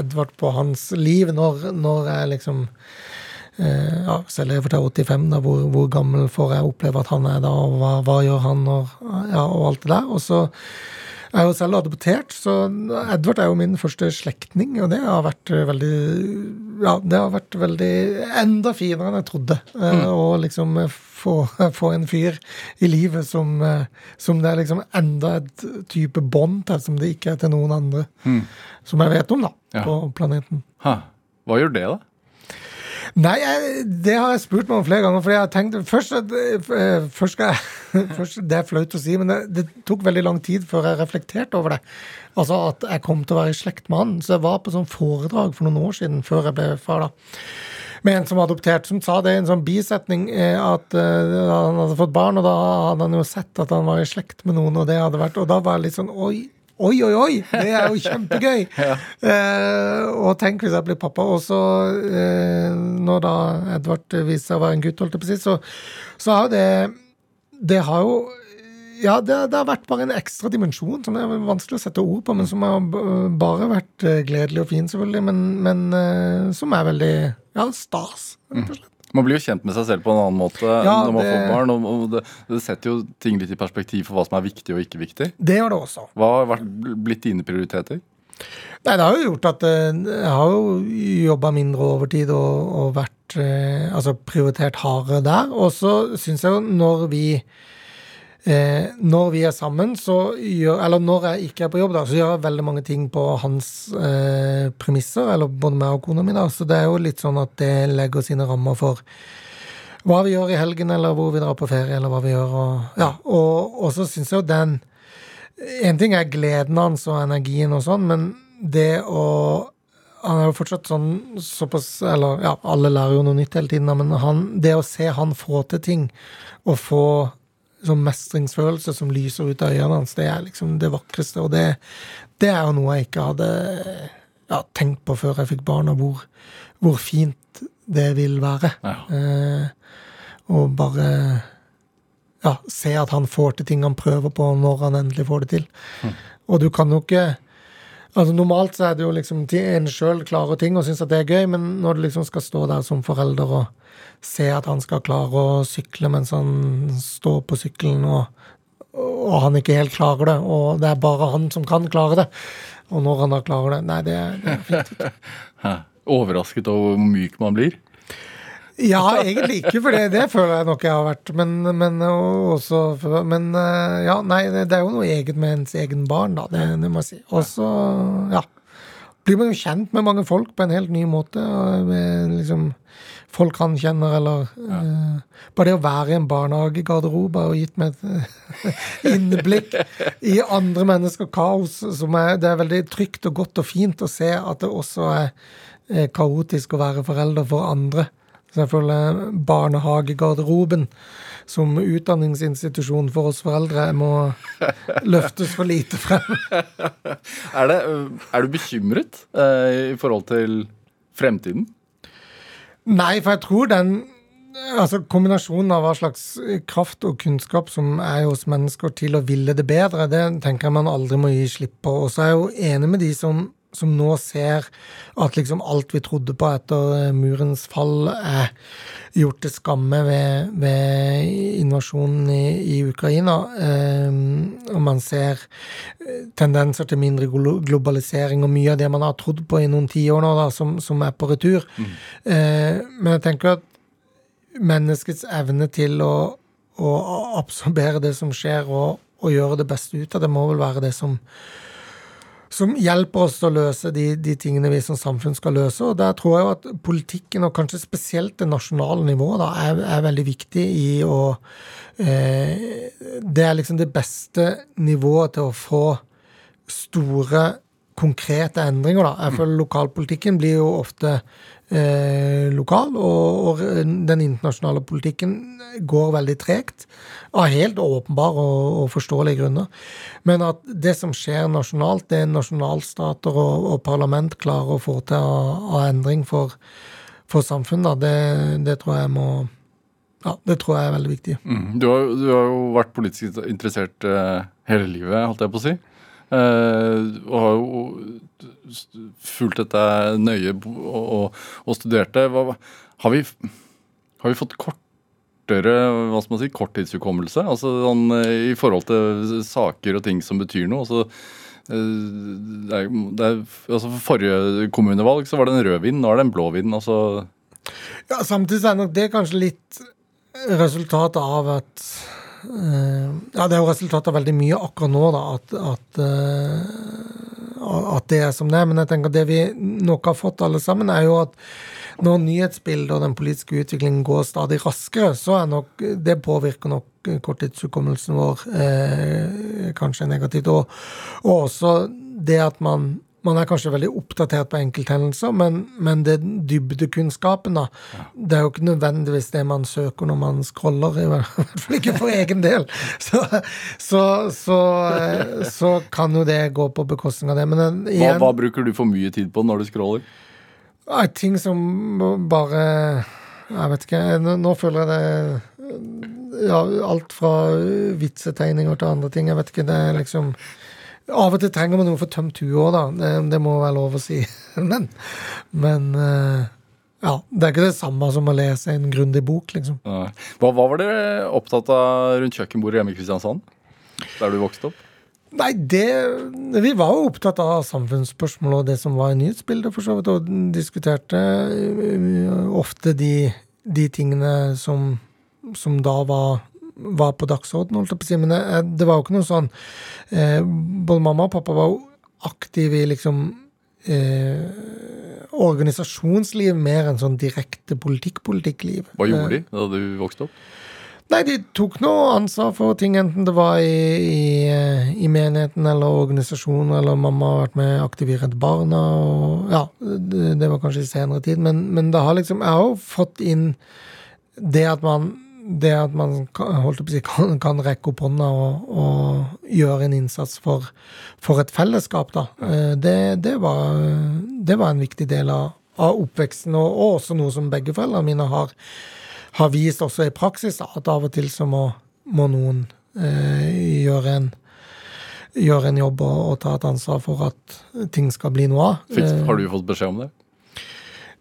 Speaker 3: Edvard på hans liv, når, når jeg liksom eh, ja, Hvis jeg lever til 85, da, hvor, hvor gammel får jeg oppleve at han er da, og hva, hva gjør han, og, ja, og alt det der. Og så jeg er jo selv adoptert, så Edvard er jo min første slektning, og det har vært veldig Ja, det har vært veldig Enda finere enn jeg trodde. eh, Å liksom få, få en fyr i livet som, eh, som det er liksom enda et type bånd til, som det ikke er til noen andre. Som jeg vet om, da,
Speaker 2: Ja.
Speaker 3: på planeten.
Speaker 2: Ha. Hva gjør det, da?
Speaker 3: Nei, jeg, det har jeg spurt meg om flere ganger. For jeg har tenkt Først, at, eh, først skal jeg først, Det er flaut å si, men det, det tok veldig lang tid før jeg reflekterte over det. Altså at jeg kom til å være i slekt med han. Så jeg var på sånn foredrag for noen år siden, før jeg ble far, da. Med en som var adoptert, som sa det i en sånn bisetning eh, at eh, han hadde fått barn, og da hadde han jo sett at han var i slekt med noen, og det hadde vært Og da var jeg litt sånn Oi, Oi, oi, oi! Det er jo kjempegøy! eh, og tenk hvis jeg blir pappa. Og så, eh, når da Edvard viser seg å være en gutt, holdt jeg på å si, så, så har det Det har jo ja, det, det har vært bare en ekstra dimensjon som det er vanskelig å sette ord på, men som har bare vært eh, gledelig og fin, selvfølgelig. Men, men eh, som er veldig ja, stas, rett og slett.
Speaker 2: Man blir jo kjent med seg selv på en annen måte
Speaker 3: Ja,
Speaker 2: når man
Speaker 3: det-
Speaker 2: får barn. Og, det, det setter jo ting litt i perspektiv for hva som er viktig og ikke viktig.
Speaker 3: Det gjør det også.
Speaker 2: Hva har vært, blitt dine prioriteter?
Speaker 3: Nei, det har jo gjort at eh, jeg har jo jobba mindre overtid og, og vært eh, Altså prioritert hardere der. Og så syns jeg jo når vi eh, Når vi er sammen, så gjør Eller når jeg ikke er på jobb, da, så gjør jeg veldig mange ting på hans eh, premisser. Eller både meg og kona mi, da. Så det er jo litt sånn at det legger sine rammer for hva vi gjør i helgen, eller hvor vi drar på ferie, eller hva vi gjør. Og, ja, og, og så syns jeg jo den En ting er gleden hans og energien og sånn, men det å Han er jo fortsatt sånn såpass Eller ja, alle lærer jo noe nytt hele tiden, men han, det å se han få til ting, og få sånn mestringsfølelse som lyser ut av øynene hans, det er liksom det vakreste. Og det, det er noe jeg ikke hadde ja, tenkt på før jeg fikk barn, og hvor, hvor fint det vil være.
Speaker 2: Ja.
Speaker 3: Eh, og bare ja, se at han får til ting han prøver på, når han endelig får det til. Og du kan jo ikke Altså Normalt så er det jo liksom en sjøl klarer ting og syns at det er gøy, men når du liksom skal stå der som forelder og se at han skal klare å sykle mens han står på sykkelen, og, og han ikke helt klarer det, og det er bare han som kan klare det, og når han da klarer det Nei, det det er fint.
Speaker 2: Overrasket over hvor myk man blir?
Speaker 3: Ja, egentlig ikke, for det, det føler jeg nok jeg har vært. Men, men også Men eh, ja, nei, det er jo noe eget med ens egen barn, da. Det, det må jeg si. Og så, ja. Blir man jo kjent med mange folk på en helt ny måte. og Med liksom folk han kjenner, eller eh, Bare det å være i en barnehagegarderobe og gitt meg et eh, innblikk i andre mennesker kaos. Som er, det er veldig trygt og godt og fint å se at det også er eh, kaotisk å være forelder for andre. Så jeg føler barnehagegarderoben som utdanningsinstitusjon for oss foreldre må løftes for lite frem.
Speaker 2: Er, det, er du bekymret eh, i forhold til fremtiden?
Speaker 3: Nei, for jeg tror den altså Kombinasjonen av hva slags kraft og kunnskap som er hos mennesker til å ville det bedre, det tenker jeg man aldri må gi slipp på. Og så er jeg jo enig med de som, som nå ser at liksom alt vi trodde på etter eh, murens fall, er gjort til skamme ved, ved invasjonen i, i Ukraina. Eh, og man ser eh, tendenser til mindre globalisering og mye av det man har trodd på i noen tiår nå, da, som, som er på retur. Mm. Eh, men jeg tenker at menneskets evne til å, å absorbere det som skjer, og, og, gjøre det beste ut av det, må vel være det som, som hjelper oss å løse de, de, tingene vi som samfunn skal løse. Og der tror jeg jo at politikken, og kanskje spesielt det nasjonale nivået, da, er, er, veldig viktig i å eh, Det er liksom det beste nivået til å få store konkrete endringer. da. Jeg føler Lokalpolitikken blir jo ofte eh, lokal, og, og, den internasjonale politikken går veldig tregt. Av helt åpenbare og, og, forståelige grunner. Men at det som skjer nasjonalt, det nasjonalstater og, og parlament klarer å få til av, av endring for, for samfunnet, det, det, tror jeg må ja, det tror jeg er veldig viktig.
Speaker 2: Mm. Du, har, du, har, jo vært politisk interessert uh, hele livet, holdt jeg på å si. Uh, og har jo fulgt dette nøye og, og studert det. Hva, har, vi, har, vi, fått kortere hva skal man si, korttidshukommelse? Altså sånn, I forhold til saker og ting som betyr noe. altså eh, det er, det er, altså For forrige kommunevalg så var det en rød vind, nå er det en blå vind. Altså.
Speaker 3: Ja, samtidig er nok det kanskje litt resultatet av at Eh, ja, det er jo resultatet av veldig mye akkurat nå, da, at, at, eh, at, det er som det er. Men jeg tenker det vi nok har fått alle sammen, er jo at når nyhetsbildet og den politiske utviklingen går stadig raskere, så er nok det påvirker nok korttidshukommelsen vår eh, kanskje negativt. Og, og også det at man man er kanskje veldig oppdatert på enkelthendelser, men, men det dybdekunnskapen, da, ja. det er jo ikke nødvendigvis det man søker når man scroller, i hvert fall ikke for egen del. Så, så, så, så, kan jo det gå på bekostning av det. Men
Speaker 2: igjen, hva, hva, bruker du for mye tid på når du scroller?
Speaker 3: Ting som bare Jeg vet ikke. Nå, nå føler jeg det ja, alt fra vitsetegninger til andre ting. Jeg vet ikke, det er liksom av og til trenger man noe for tømt huet òg, da. Det, det, må være lov å si. men, men uh, ja, det er ikke det samme som å lese en grundig bok, liksom.
Speaker 2: Hva, hva, var dere opptatt av rundt kjøkkenbordet hjemme i Kristiansand? Der du vokste opp?
Speaker 3: Nei, det Vi var jo opptatt av samfunnsspørsmål og det som var i nyhetsbildet, for så vidt, og diskuterte eh, ofte de, de tingene som, som da var var på dagsordenen, holdt jeg på å si. Men det, det, var jo ikke noe sånn eh, Både mamma og pappa var jo aktive i liksom eh, organisasjonsliv mer enn sånn direkte politikk-politikkliv.
Speaker 2: Hva gjorde de da du vokste opp?
Speaker 3: Nei, de tok noe ansvar for ting, enten det var i, i, i menigheten eller organisasjoner, eller mamma har vært med aktiv i Redd Barna, og ja, det, det, var kanskje i senere tid, men, men det har liksom Jeg har jo fått inn det at man det at man si, kan, kan rekke opp hånda og, og, gjøre en innsats for, for et fellesskap, da, eh, det, det, var, det, var, en viktig del av, av oppveksten, og, og, også noe som begge foreldrene mine har, har, vist også i praksis, da, at av og til så må, må noen eh, gjøre en gjøre en jobb og, og, ta et ansvar for at ting skal bli noe av.
Speaker 2: Har du fått beskjed om det?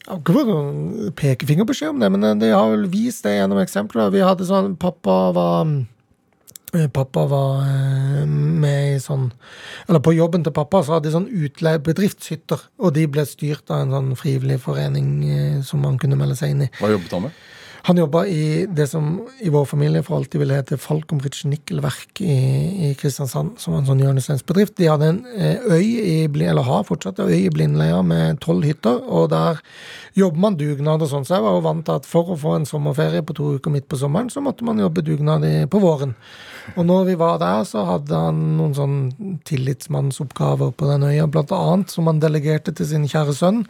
Speaker 3: Ikke fått noen pekefingerbeskjed om det, men de har vel vist det gjennom eksempler. Vi hadde sånn Pappa var eh, Pappa var eh, med i sånn Eller på jobben til pappa så hadde de sånn utleiebedriftshytter. og de ble styrt av en sånn frivillig forening eh, som man kunne melde seg inn i.
Speaker 2: Hva jobbet han med?
Speaker 3: Han jobba i det som i vår familie for alltid ville hete Falconbridge Nikkelverk i, i, Kristiansand, som var en sånn hjørnesteinsbedrift. De hadde en eh, øy i, eller har fortsatt en øy i Blindleia med tolv hytter, og der jobber man dugnad og sånn. Så jeg var jo vant til at for å få en sommerferie på to uker midt på sommeren, så måtte man jobbe dugnad på våren. Og når vi var der, så hadde han noen sånn tillitsmannsoppgaver på den øya, blant annet som han delegerte til sin kjære sønn,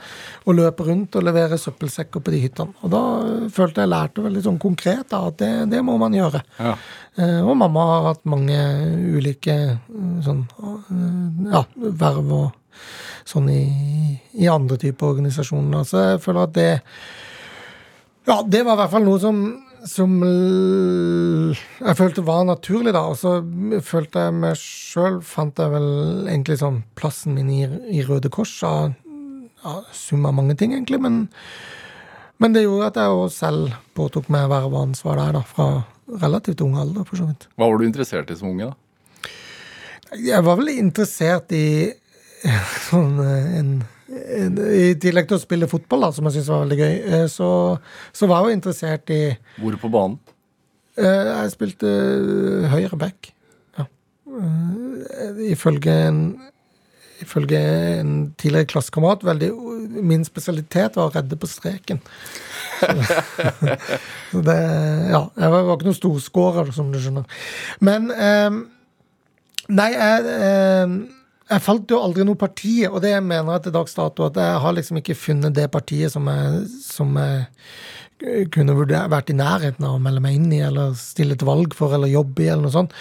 Speaker 3: å løpe rundt og levere søppelsekker på de hyttene. Og da følte jeg lærte veldig sånn konkret da, at det, det, må man gjøre. Ja. Eh, og mamma har hatt mange ulike eh, sånn eh, ja, verv og sånn i, i andre typer organisasjoner. Så jeg føler at det Ja, det var i hvert fall noe som, som jeg følte var naturlig, da. Og så følte jeg meg sjøl Fant jeg vel egentlig sånn plassen min i, i Røde Kors av ja, sum av mange ting, egentlig. Men, men det gjorde at jeg òg selv påtok meg verv og ansvar der, da. Fra relativt ung alder, for så vidt.
Speaker 2: Hva var du interessert i som unge, da?
Speaker 3: Jeg var vel interessert i sånn eh, en, I tillegg til å spille fotball, da, som jeg syntes var veldig gøy, eh, så, så var jeg jo interessert i
Speaker 2: Hvor på banen?
Speaker 3: Eh, Jeg spilte høyre back. Ja. Ifølge en Ifølge en tidligere klassekamerat veldig Min spesialitet var å redde på streken. Så, så det Ja. Jeg var, ikke noen storskårer, som du skjønner. Men eh, Nei, jeg, eh, jeg falt jo aldri noe parti, og det mener jeg til dags dato. At jeg har liksom ikke funnet det partiet som jeg, som jeg kunne vært i nærheten av å melde meg inn i, eller stille til valg for, eller jobbe i, eller noe sånt.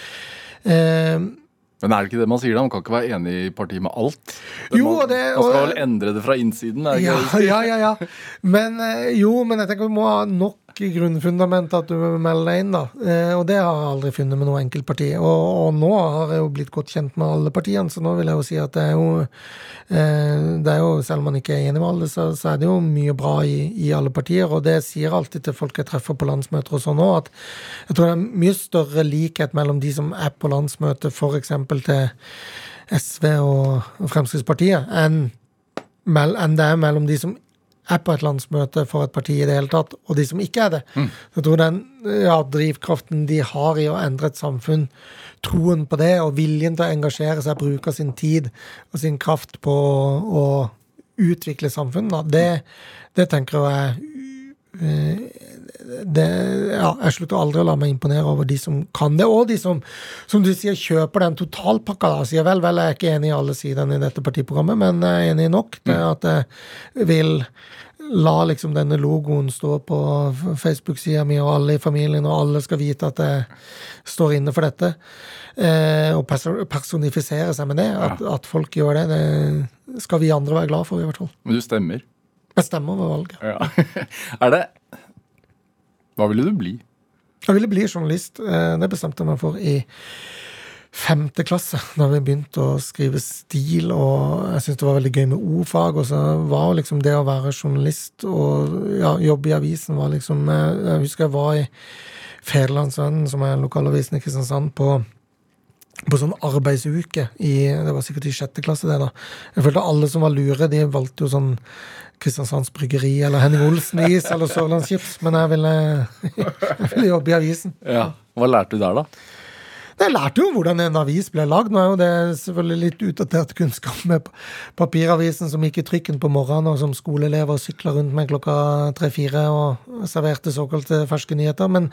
Speaker 2: Men er det ikke det man sier, da? Man kan ikke være enig i partiet med alt.
Speaker 3: Jo,
Speaker 2: man,
Speaker 3: og det-
Speaker 2: man skal vel endre det fra innsiden? Er det
Speaker 3: ja, ja, ja, ja. Men eh, jo, men jeg tenker vi må ha nok grunnfundament at du melder deg inn, da. Eh, og det har jeg aldri funnet med noe enkeltparti. Og, og nå har jeg jo blitt godt kjent med alle partiene, så nå vil jeg jo si at det er jo eh, det er jo, Selv om man ikke er enig med alle, så, så er det jo mye bra i, i alle partier. Og det sier alltid til folk jeg treffer på landsmøter og sånn òg, at jeg tror det er mye større likhet mellom de som er på landsmøtet f.eks. til SV og Fremskrittspartiet, enn enn det er mellom de som er på et landsmøte for et parti i det hele tatt, og de som ikke er det. Jeg tror den ja, drivkraften de har i å endre et samfunn, troen på det og viljen til å engasjere seg, bruke sin tid og sin kraft på å utvikle samfunnet, det, det tenker jeg eh, det, ja, jeg slutter aldri å la meg imponere over de som kan det, og de som som du sier, kjøper den totalpakka. da, Sier vel, vel, jeg er ikke enig i alle sidene i dette partiprogrammet, men jeg er enig nok til at jeg vil la liksom denne logoen stå på Facebook-sida mi, og alle i familien, og alle skal vite at jeg står inne for dette. Eh, og personifisere seg med det. At, at folk gjør det, det skal vi andre være glad for, i hvert fall.
Speaker 2: Men du stemmer.
Speaker 3: Bestemmer ved valget.
Speaker 2: Ja. er det Hva ville du bli?
Speaker 3: Jeg ville bli journalist. Eh, Det bestemte jeg meg for i femte klasse, da vi begynte å skrive stil, og jeg syntes det var veldig gøy med ordfag. Og så var liksom det å være journalist og ja, jobbe i avisen var liksom Jeg jeg husker jeg var i Federlandsvennen, som er lokalavisen i Kristiansand, på på sånn arbeidsuke i Det var sikkert i sjette klasse, det, da. Jeg følte alle som var lure, de valgte jo sånn Kristiansands Bryggeri eller Henning Olsen Is eller Sørlandschips, men jeg ville, jeg ville jobbe i avisen.
Speaker 2: Ja. Hva lærte du der, da?
Speaker 3: Jeg lærte jo hvordan en avis ble lagd. Nå er jo det selvfølgelig litt utdatert kunnskap med papiravisen som gikk i trykken på morgenen, og som skoleelever sykla rundt med klokka tre-fire og serverte såkalte ferske nyheter. Men,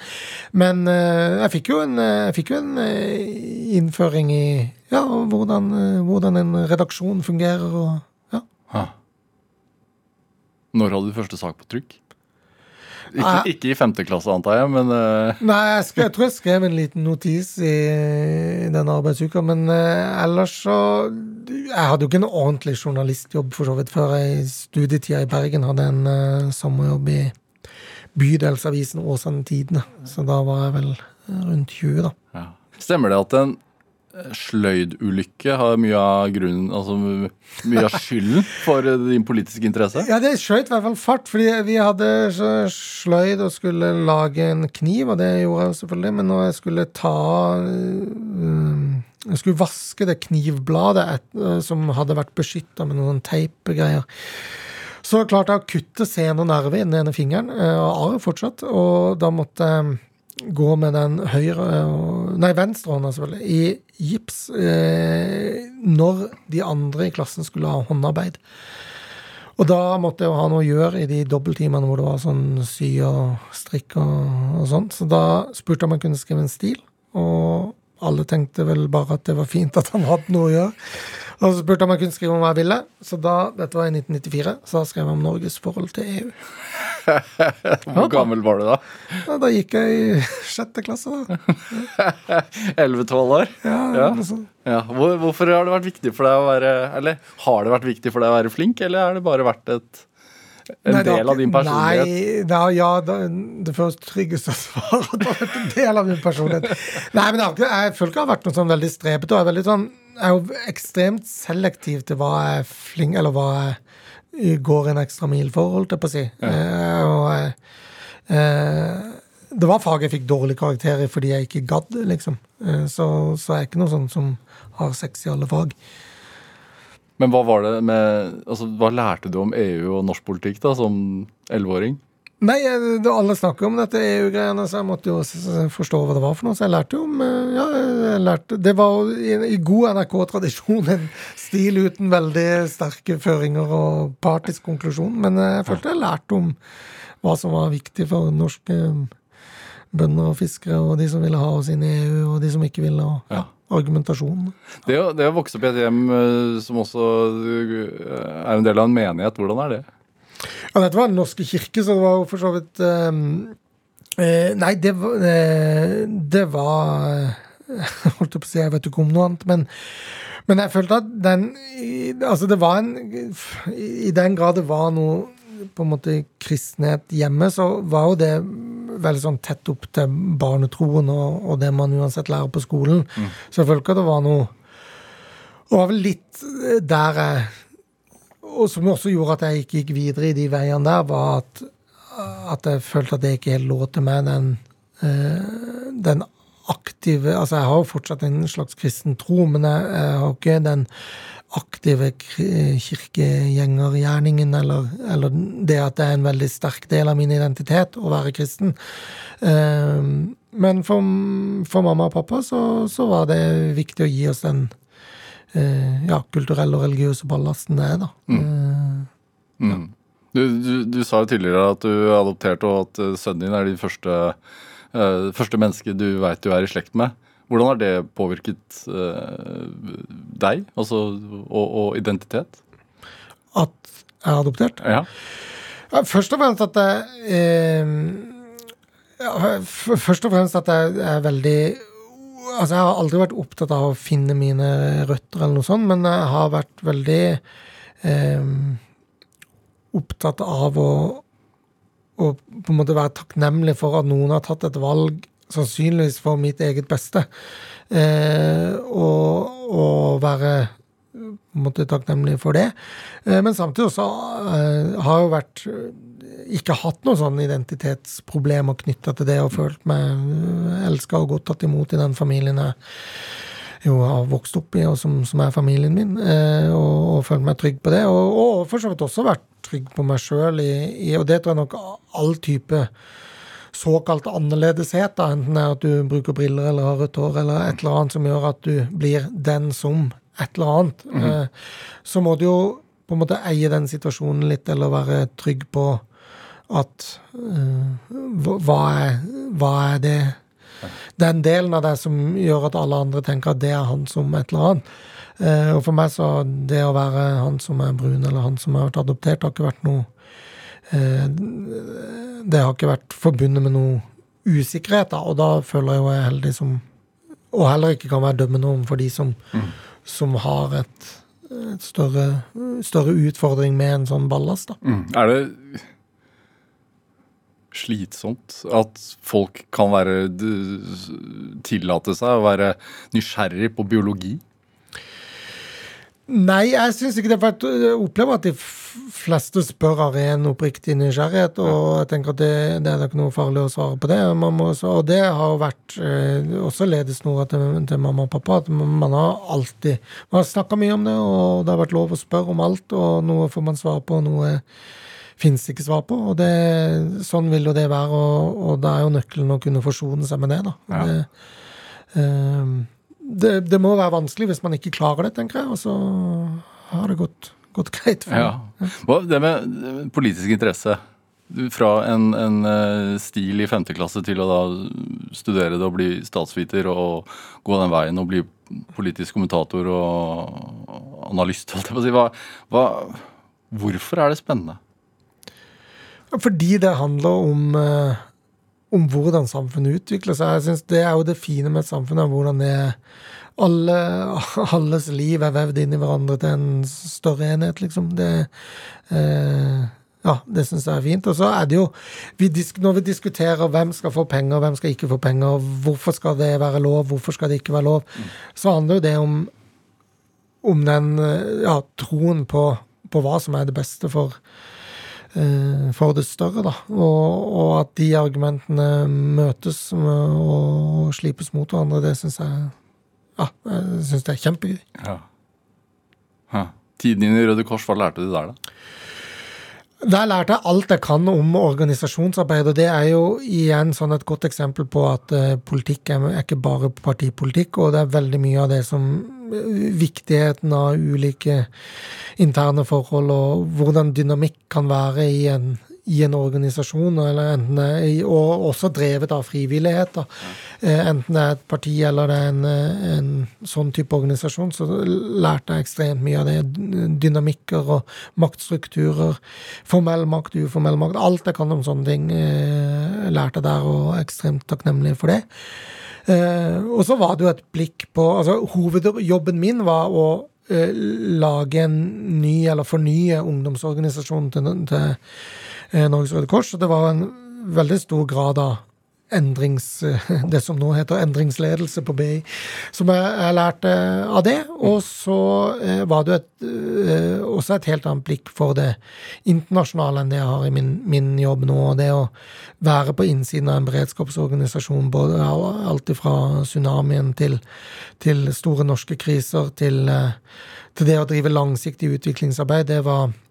Speaker 3: men eh, jeg fikk jo en, eh, jeg fikk jo en eh, innføring i ja, hvordan, eh, hvordan en redaksjon fungerer og ja.
Speaker 2: Når hadde du første sak på trykk? Ikke, ikke i femte klasse, antar jeg, men uh...
Speaker 3: Nei, jeg, skrev, jeg tror jeg skrev en liten notis i, i den arbeidsuka, men uh, ellers så Jeg hadde jo ikke en ordentlig journalistjobb for så vidt før jeg i studietida i Bergen hadde en uh, sommerjobb i bydelsavisen Åsane Tidende. Så da var jeg vel rundt 20, da.
Speaker 2: ja. Stemmer det at en sløydulykke har mye av grunnen Altså mye av skylden for din politiske interesse?
Speaker 3: Ja, det skjøt i hvert fall fart, fordi vi hadde sløyd og skulle lage en kniv, og det gjorde jeg selvfølgelig, men når jeg skulle ta øh, Jeg skulle vaske det knivbladet øh, som hadde vært beskytta med noen teipegreier. Så klarte jeg å kutte sen og nerve i den ene fingeren, øh, og arr fortsatt, og da måtte jeg gå med den høyre Nei, venstrehånda, selvfølgelig, i gips eh, når de andre i klassen skulle ha håndarbeid. Og da måtte jeg jo ha noe å gjøre i de dobbelttimene hvor det var sånn sy og strikk og, og sånt. Så da spurte jeg om jeg kunne skrive en stil, og alle tenkte vel bare at det var fint at han hadde noe å gjøre. Og så spurte jeg om jeg kunne skrive om hva jeg ville, så da, dette var i 1994, så da skrev jeg om Norges forhold til EU.
Speaker 2: Hvor gammel var du da?
Speaker 3: Ja, da gikk jeg i sjette klasse, da.
Speaker 2: 11-12 år?
Speaker 3: Ja,
Speaker 2: Ja.
Speaker 3: Liksom.
Speaker 2: Ja. Hvor, hvorfor har det vært viktig for deg å være Eller har det vært viktig for deg å være flink, eller har det bare vært et, en
Speaker 3: Nei,
Speaker 2: del av din personlighet?
Speaker 3: Nei, da, ja, da, det føles tryggest å svare at det har vært en del av min personlighet. Nei, men ikke, jeg føler ikke det har vært noe sånn veldig strepete. og Jeg er, veldig sånn, jeg er jo ekstremt selektiv til hva jeg flink Eller hva jeg går en ekstra mil for, holdt jeg på å si. Ja. og jeg, eh, det var fag jeg fikk dårlig karakter i fordi jeg ikke gadd, liksom. Eh, så, så jeg er ikke noe sånn som har sex i alle fag.
Speaker 2: Men hva var det med altså, Hva lærte du om EU og norsk politikk da, som elleveåring?
Speaker 3: Nei, det, alle snakker om dette EU-greiene, så jeg måtte jo forstå hva det var for noe. Så jeg lærte jo om eh, Ja, jeg lærte Det var i, god NRK-tradisjon en stil uten veldig sterke føringer og partisk konklusjon, men eh, jeg følte jeg lærte om hva som var viktig for norske bønder og fiskere, og de som ville ha oss inn i EU, og de som ikke ville, og ja, argumentasjon.
Speaker 2: Det å, det å vokse opp i et hjem eh, som også eh, er en del av en menighet, hvordan er det?
Speaker 3: Ja, dette var Den norske kirke, så det var jo for så vidt um, uh, Nei, det var eh, Det var Jeg holdt på å si, jeg vet ikke om noe annet, men, men jeg følte at den Altså, det var en I den grad det var noe på en måte kristenhet hjemme, så var jo det veldig sånn tett opp til barnetroen og, og det man uansett lærer på skolen. Så jeg følte ikke at det var noe Og var vel litt der jeg og som også gjorde at jeg ikke gikk videre i de veiene der, var at, at jeg følte at det ikke helt lå til meg, den, eh, den aktive Altså, jeg har jo fortsatt en slags kristen tro, men jeg, jeg har ikke den aktive kirkegjengergjerningen, eller, eller det at det er en veldig sterk del av min identitet å være kristen. Eh, men for, for mamma og pappa så, så var det viktig å gi oss den ja, kulturelle og religiøse ballasten det er, da. Eh,
Speaker 2: Mm. Du, du, du sa jo tidligere at du er adoptert, og at eh, sønnen din er det første, eh, første menneske du veit du er i slekt med. Hvordan har det påvirket eh, deg altså, og, og identitet?
Speaker 3: at jeg er adoptert.
Speaker 2: Ja.
Speaker 3: Ja, først og fremst at jeg eh, ja, Først og fremst at jeg er veldig Altså, jeg har aldri vært opptatt av å finne mine røtter eller noe sånt, men jeg har vært veldig eh, opptatt av å, å på en måte være takknemlig for at noen har tatt et valg, sannsynligvis for mitt eget beste, eh, og, og være på en måte takknemlig for det. Eh, Men samtidig også eh, har jeg jo vært ikke hatt noen sånne identitetsproblemer knytta til det, og følt meg elska og godt tatt imot i den familien jeg jo har vokst opp i, og som, som er familien min, eh, og, og følt meg trygg på det. Og, og for så vidt også vært trygg på meg sjøl, og det tror jeg nok all type såkalt annerledeshet, da, enten det er at du bruker briller eller har rødt hår, eller et eller annet som gjør at du blir den som et eller annet, eh, så må du jo på en måte eie den situasjonen litt, eller være trygg på at uh, hva- er, hva er det Den delen av deg som gjør at alle andre tenker at det er han som et eller annet. Uh, og for meg så det å være han som er brun, eller han som har vært adoptert, har ikke vært noe uh, Det har ikke vært forbundet med noe usikkerhet, da, og da føler jeg jo jeg er heldig som Og heller ikke kan være dømmende overfor de som, som har et, et større, større utfordring med en sånn ballast, da.
Speaker 2: Mm. Er det slitsomt at folk kan være tillate seg å være nysgjerrig på biologi?
Speaker 3: Nei, jeg syns ikke det. For jeg opplever at de fleste spør av ren oppriktig nysgjerrighet, og jeg tenker at det, det er ikke noe farlig å svare på det. Også- og det har jo vært eh, også ledesnora til, til mamma og pappa, at man har alltid Man har snakka mye om det, og det har vært lov å spørre om alt, og noe får man svar på, og noe fins ikke svar på. Og det, sånn vil jo det være, og, og da er jo nøkkelen å kunne forsone seg med det, da.
Speaker 2: Ja.
Speaker 3: Det, um, det, det må være vanskelig hvis man ikke klarer det, tenker jeg. Og så har det gått, gått greit. For
Speaker 2: Ja. Hva, det med politisk interesse. Fra en, en eh, stil i femte klasse til å da studere det og bli statsviter og gå den veien og bli politisk kommentator og analyst, holdt jeg på å si. Hva, hva, hvorfor er det spennende?
Speaker 3: Fordi det handler om, eh, om hvordan samfunnet utvikler seg. Jeg synes Det er jo det fine med et samfunn, hvordan det alle, alles liv er vevd inn i hverandre til en større enhet, liksom. Det, eh, ja, det syns jeg er fint. Og så er det jo vi Når vi diskuterer hvem skal få penger, hvem skal ikke få penger, hvorfor skal det være lov, hvorfor skal det ikke være lov, så handler jo det om, om den ja, troen på, på, hva som er det beste for, for det større, da. Og, og, at de argumentene møtes og slipes mot hverandre, det syns jeg ja, jeg synes det er kjempegøy. Ja.
Speaker 2: Tiden din i Røde Kors, hva lærte du der, da?
Speaker 3: Der lærte jeg alt jeg kan om organisasjonsarbeid, og det er jo igjen sånn et godt eksempel på at uh, politikk er, ikke bare partipolitikk, og det er veldig mye av det som uh, Viktigheten av ulike interne forhold, og hvordan dynamikk kan være i en i en organisasjon, eller enten og også drevet av frivillighet. Eh, enten det er et parti eller det er en, en, sånn type organisasjon, så lærte jeg ekstremt mye av det. Dynamikker og maktstrukturer. Formell makt, uformell makt. Alt jeg kan om sånne ting, eh, lærte jeg der, og er ekstremt takknemlig for det. Eh, og så var det jo et blikk på altså Hovedjobben min var å lage en ny, eller fornye ungdomsorganisasjonen til, til Norges Røde Kors. Og det var en veldig stor grad av endrings... Det som nå heter endringsledelse på BI, som jeg, jeg lærte av det. Og så eh, var det et, eh, også et helt annet blikk for det internasjonale enn det jeg har i min, min jobb nå. Det å være på innsiden av en beredskapsorganisasjon, både alt fra tsunamien til, til store norske kriser, til, til det å drive langsiktig utviklingsarbeid, det var Eh,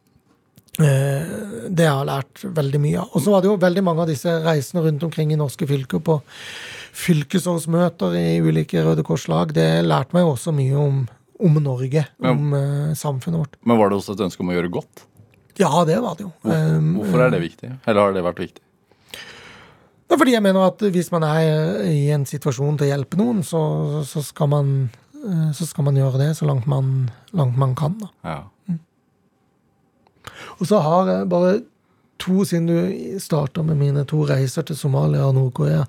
Speaker 3: det har jeg lært veldig mye av. Og så var det jo veldig mange av disse reisene rundt omkring i norske fylker på fylkesårsmøter i ulike Røde Kors-lag. Det lærte meg også mye om, om Norge, men, om uh, samfunnet vårt.
Speaker 2: Men var det også et ønske om å gjøre godt?
Speaker 3: Ja, det var det jo.
Speaker 2: Hvorfor, um, hvorfor er det viktig? Eller har det vært viktig?
Speaker 3: Det er fordi jeg mener at hvis man er i en situasjon til å hjelpe noen, så, så, skal, man, eh, så skal man gjøre det så langt man, langt man kan. Da. Ja. Og så har jeg bare to, siden du starta med mine to reiser til Somalia og Nord-Korea,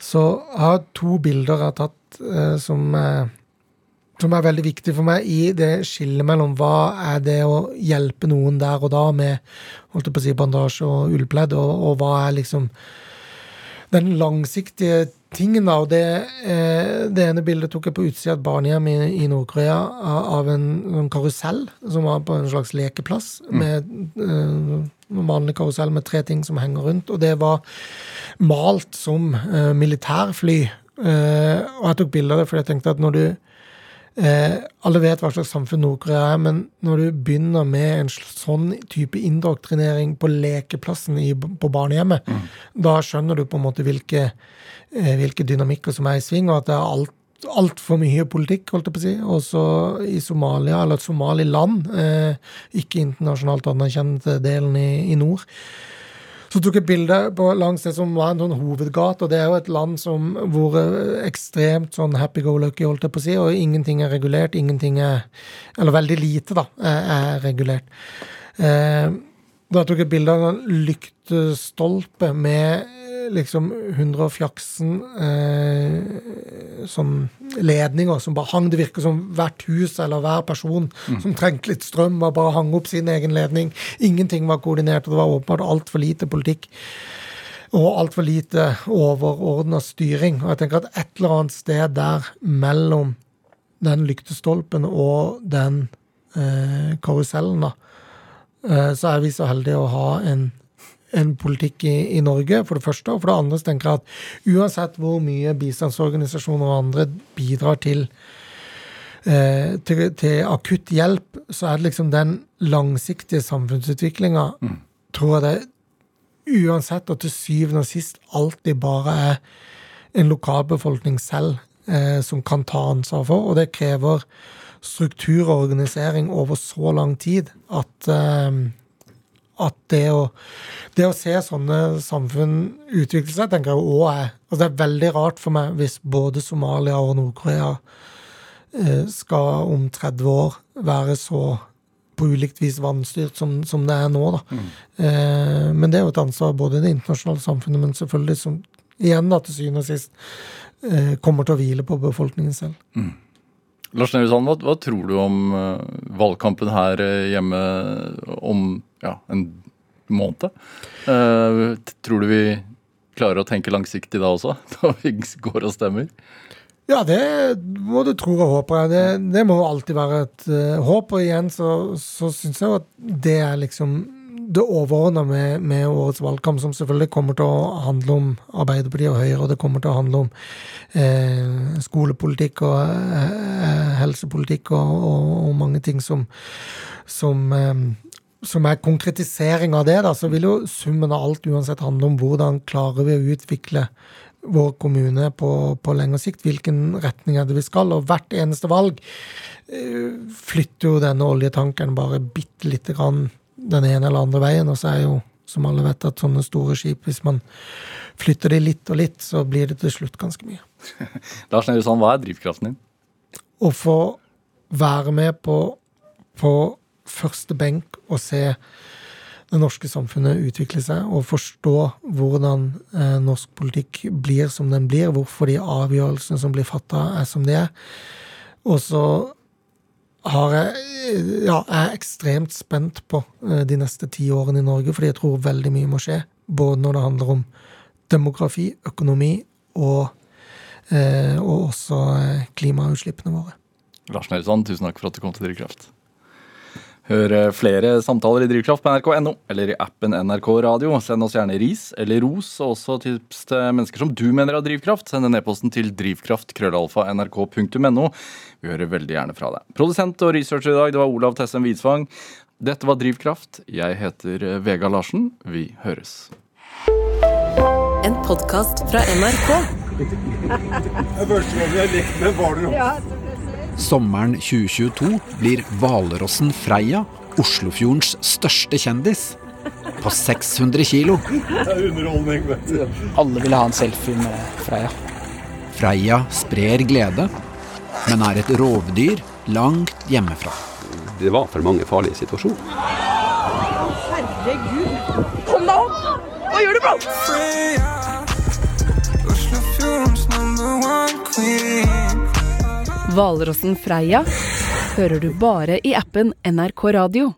Speaker 3: så har jeg to bilder jeg har tatt eh, som, eh, som, er veldig viktige for meg i det skillet mellom hva er det å hjelpe noen der og da med holdt jeg på å si bandasje og ullpledd, og, og hva er liksom den langsiktige tingen, da. Og det, eh, det, ene bildet tok jeg på utsida av et barnehjem i, i Nord-Korea av en, en, karusell som var på en slags lekeplass. Mm. med eh, vanlig karusell med tre ting som henger rundt. Og det var malt som uh, militærfly. Uh, og jeg tok bilde av det fordi jeg tenkte at når du Eh, alle vet hva slags samfunn Nord-Korea er, men når du begynner med en sånn type indoktrinering på lekeplassen i, på barnehjemmet, mm. da skjønner du på en måte hvilke, eh, hvilke dynamikker som er i sving, og at det er alt altfor mye politikk, holdt jeg på å si. Også i Somalia, eller et Somaliland, eh, ikke internasjonalt anerkjent delen i, i nord. Så tok jeg bilde langs det som var en sånn hovedgate, og det er jo et land som hvor ekstremt sånn happy-go-lucky, holdt jeg på å si, og ingenting er regulert, ingenting er Eller veldig lite, da, er regulert. Eh, da tok jeg bilde av en lyktestolpe med liksom 100 eh, sånn ledninger som bare hang. Det virker som hvert hus eller hver person mm. som trengte litt strøm, var bare hang opp sin egen ledning. Ingenting var koordinert, og det var åpenbart altfor lite politikk. Og altfor lite overordna styring. Og jeg tenker at et eller annet sted der mellom den lyktestolpen og den eh, karusellen, da, eh, så er vi så heldige å ha en en politikk i, i, Norge, for det første. Og for det andre tenker jeg at uansett hvor mye bistandsorganisasjoner og andre bidrar til, eh, til, til, akutt hjelp, så er det liksom den langsiktige samfunnsutviklinga, mm. tror jeg det uansett og til syvende og sist alltid bare er en lokalbefolkning selv eh, som kan ta ansvar for. Og det krever struktur og organisering over så lang tid at eh, at det å, det å se sånne samfunn utvikle seg, tenker jeg òg er altså Det er veldig rart for meg hvis både Somalia og Nord-Korea eh, skal om 30 år være så på ulikt vis vanstyrt som, som det er nå. Da. Mm. Eh, men det er jo et ansvar både i det internasjonale samfunnet, men selvfølgelig som igjen da til syvende og sist eh, kommer til å hvile på befolkningen selv. Mm.
Speaker 2: Lars Nehru Sand, hva, hva, tror du om uh, valgkampen her hjemme om ja, en måned. Uh, tror du vi klarer å tenke langsiktig da også, når vi går og stemmer?
Speaker 3: Ja, det må du tro og håpe. Det, det må alltid være et uh, håp. Og igjen så, så syns jeg at det er liksom det overordna med, med, årets valgkamp, som selvfølgelig kommer til å handle om Arbeiderpartiet og Høyre, og det kommer til å handle om eh, skolepolitikk og eh, helsepolitikk og, og, og, mange ting som, som eh, som er konkretisering av det, da, så vil jo summen av alt uansett handle om hvordan klarer vi å utvikle vår kommune på, på lengre sikt, hvilken retning er det vi skal. Og hvert eneste valg uh, flytter jo denne oljetanken bare bitte lite grann den ene eller andre veien. Og så er jo, som alle vet, at sånne store skip, hvis man flytter de litt og litt, så blir det til slutt ganske mye.
Speaker 2: Lars Nehru hva er drivkraften din?
Speaker 3: Å få være med på, på første benk og se det norske samfunnet utvikle seg, og forstå hvordan eh, norsk politikk blir som den blir, hvorfor de avgjørelsene som blir fatta, er som de er. Og så har jeg Ja, jeg er ekstremt spent på eh, de neste ti årene i Norge, fordi jeg tror veldig mye må skje. Både når det handler om demografi, økonomi og, eh, og også eh, klimautslippene våre.
Speaker 2: Lars Nelsson, tusen takk for at du kom til Drivkraft. Hør flere samtaler i Drivkraft på nrk.no eller i appen NRK Radio. Send oss gjerne ris eller ros, og også tips til mennesker som du mener har drivkraft. Send en e-posten til drivkraft.krøllalfa.nrk.no. Vi hører veldig gjerne fra deg. Produsent og researcher i dag, det var Olav Tessem Widsvang. Dette var Drivkraft. Jeg heter Vega Larsen. Vi høres.
Speaker 5: En podkast fra NRK.
Speaker 6: Jeg følte som om vi har lekt med hvaler. Ja,
Speaker 7: Sommeren 2022 blir hvalrossen Freia Oslofjordens største kjendis. På 600 kilo.
Speaker 6: Det er underholdning, vet du.
Speaker 8: Alle vil ha en selfie med Freia.
Speaker 7: Freia sprer glede, men er et rovdyr langt hjemmefra.
Speaker 9: Det var for mange farlige situasjoner.
Speaker 10: Herregud. Kom deg opp! Hva gjør du, bro? Freya, Oslofjordens number one queen.
Speaker 5: Hvalrossen Freia hører du bare i appen NRK Radio.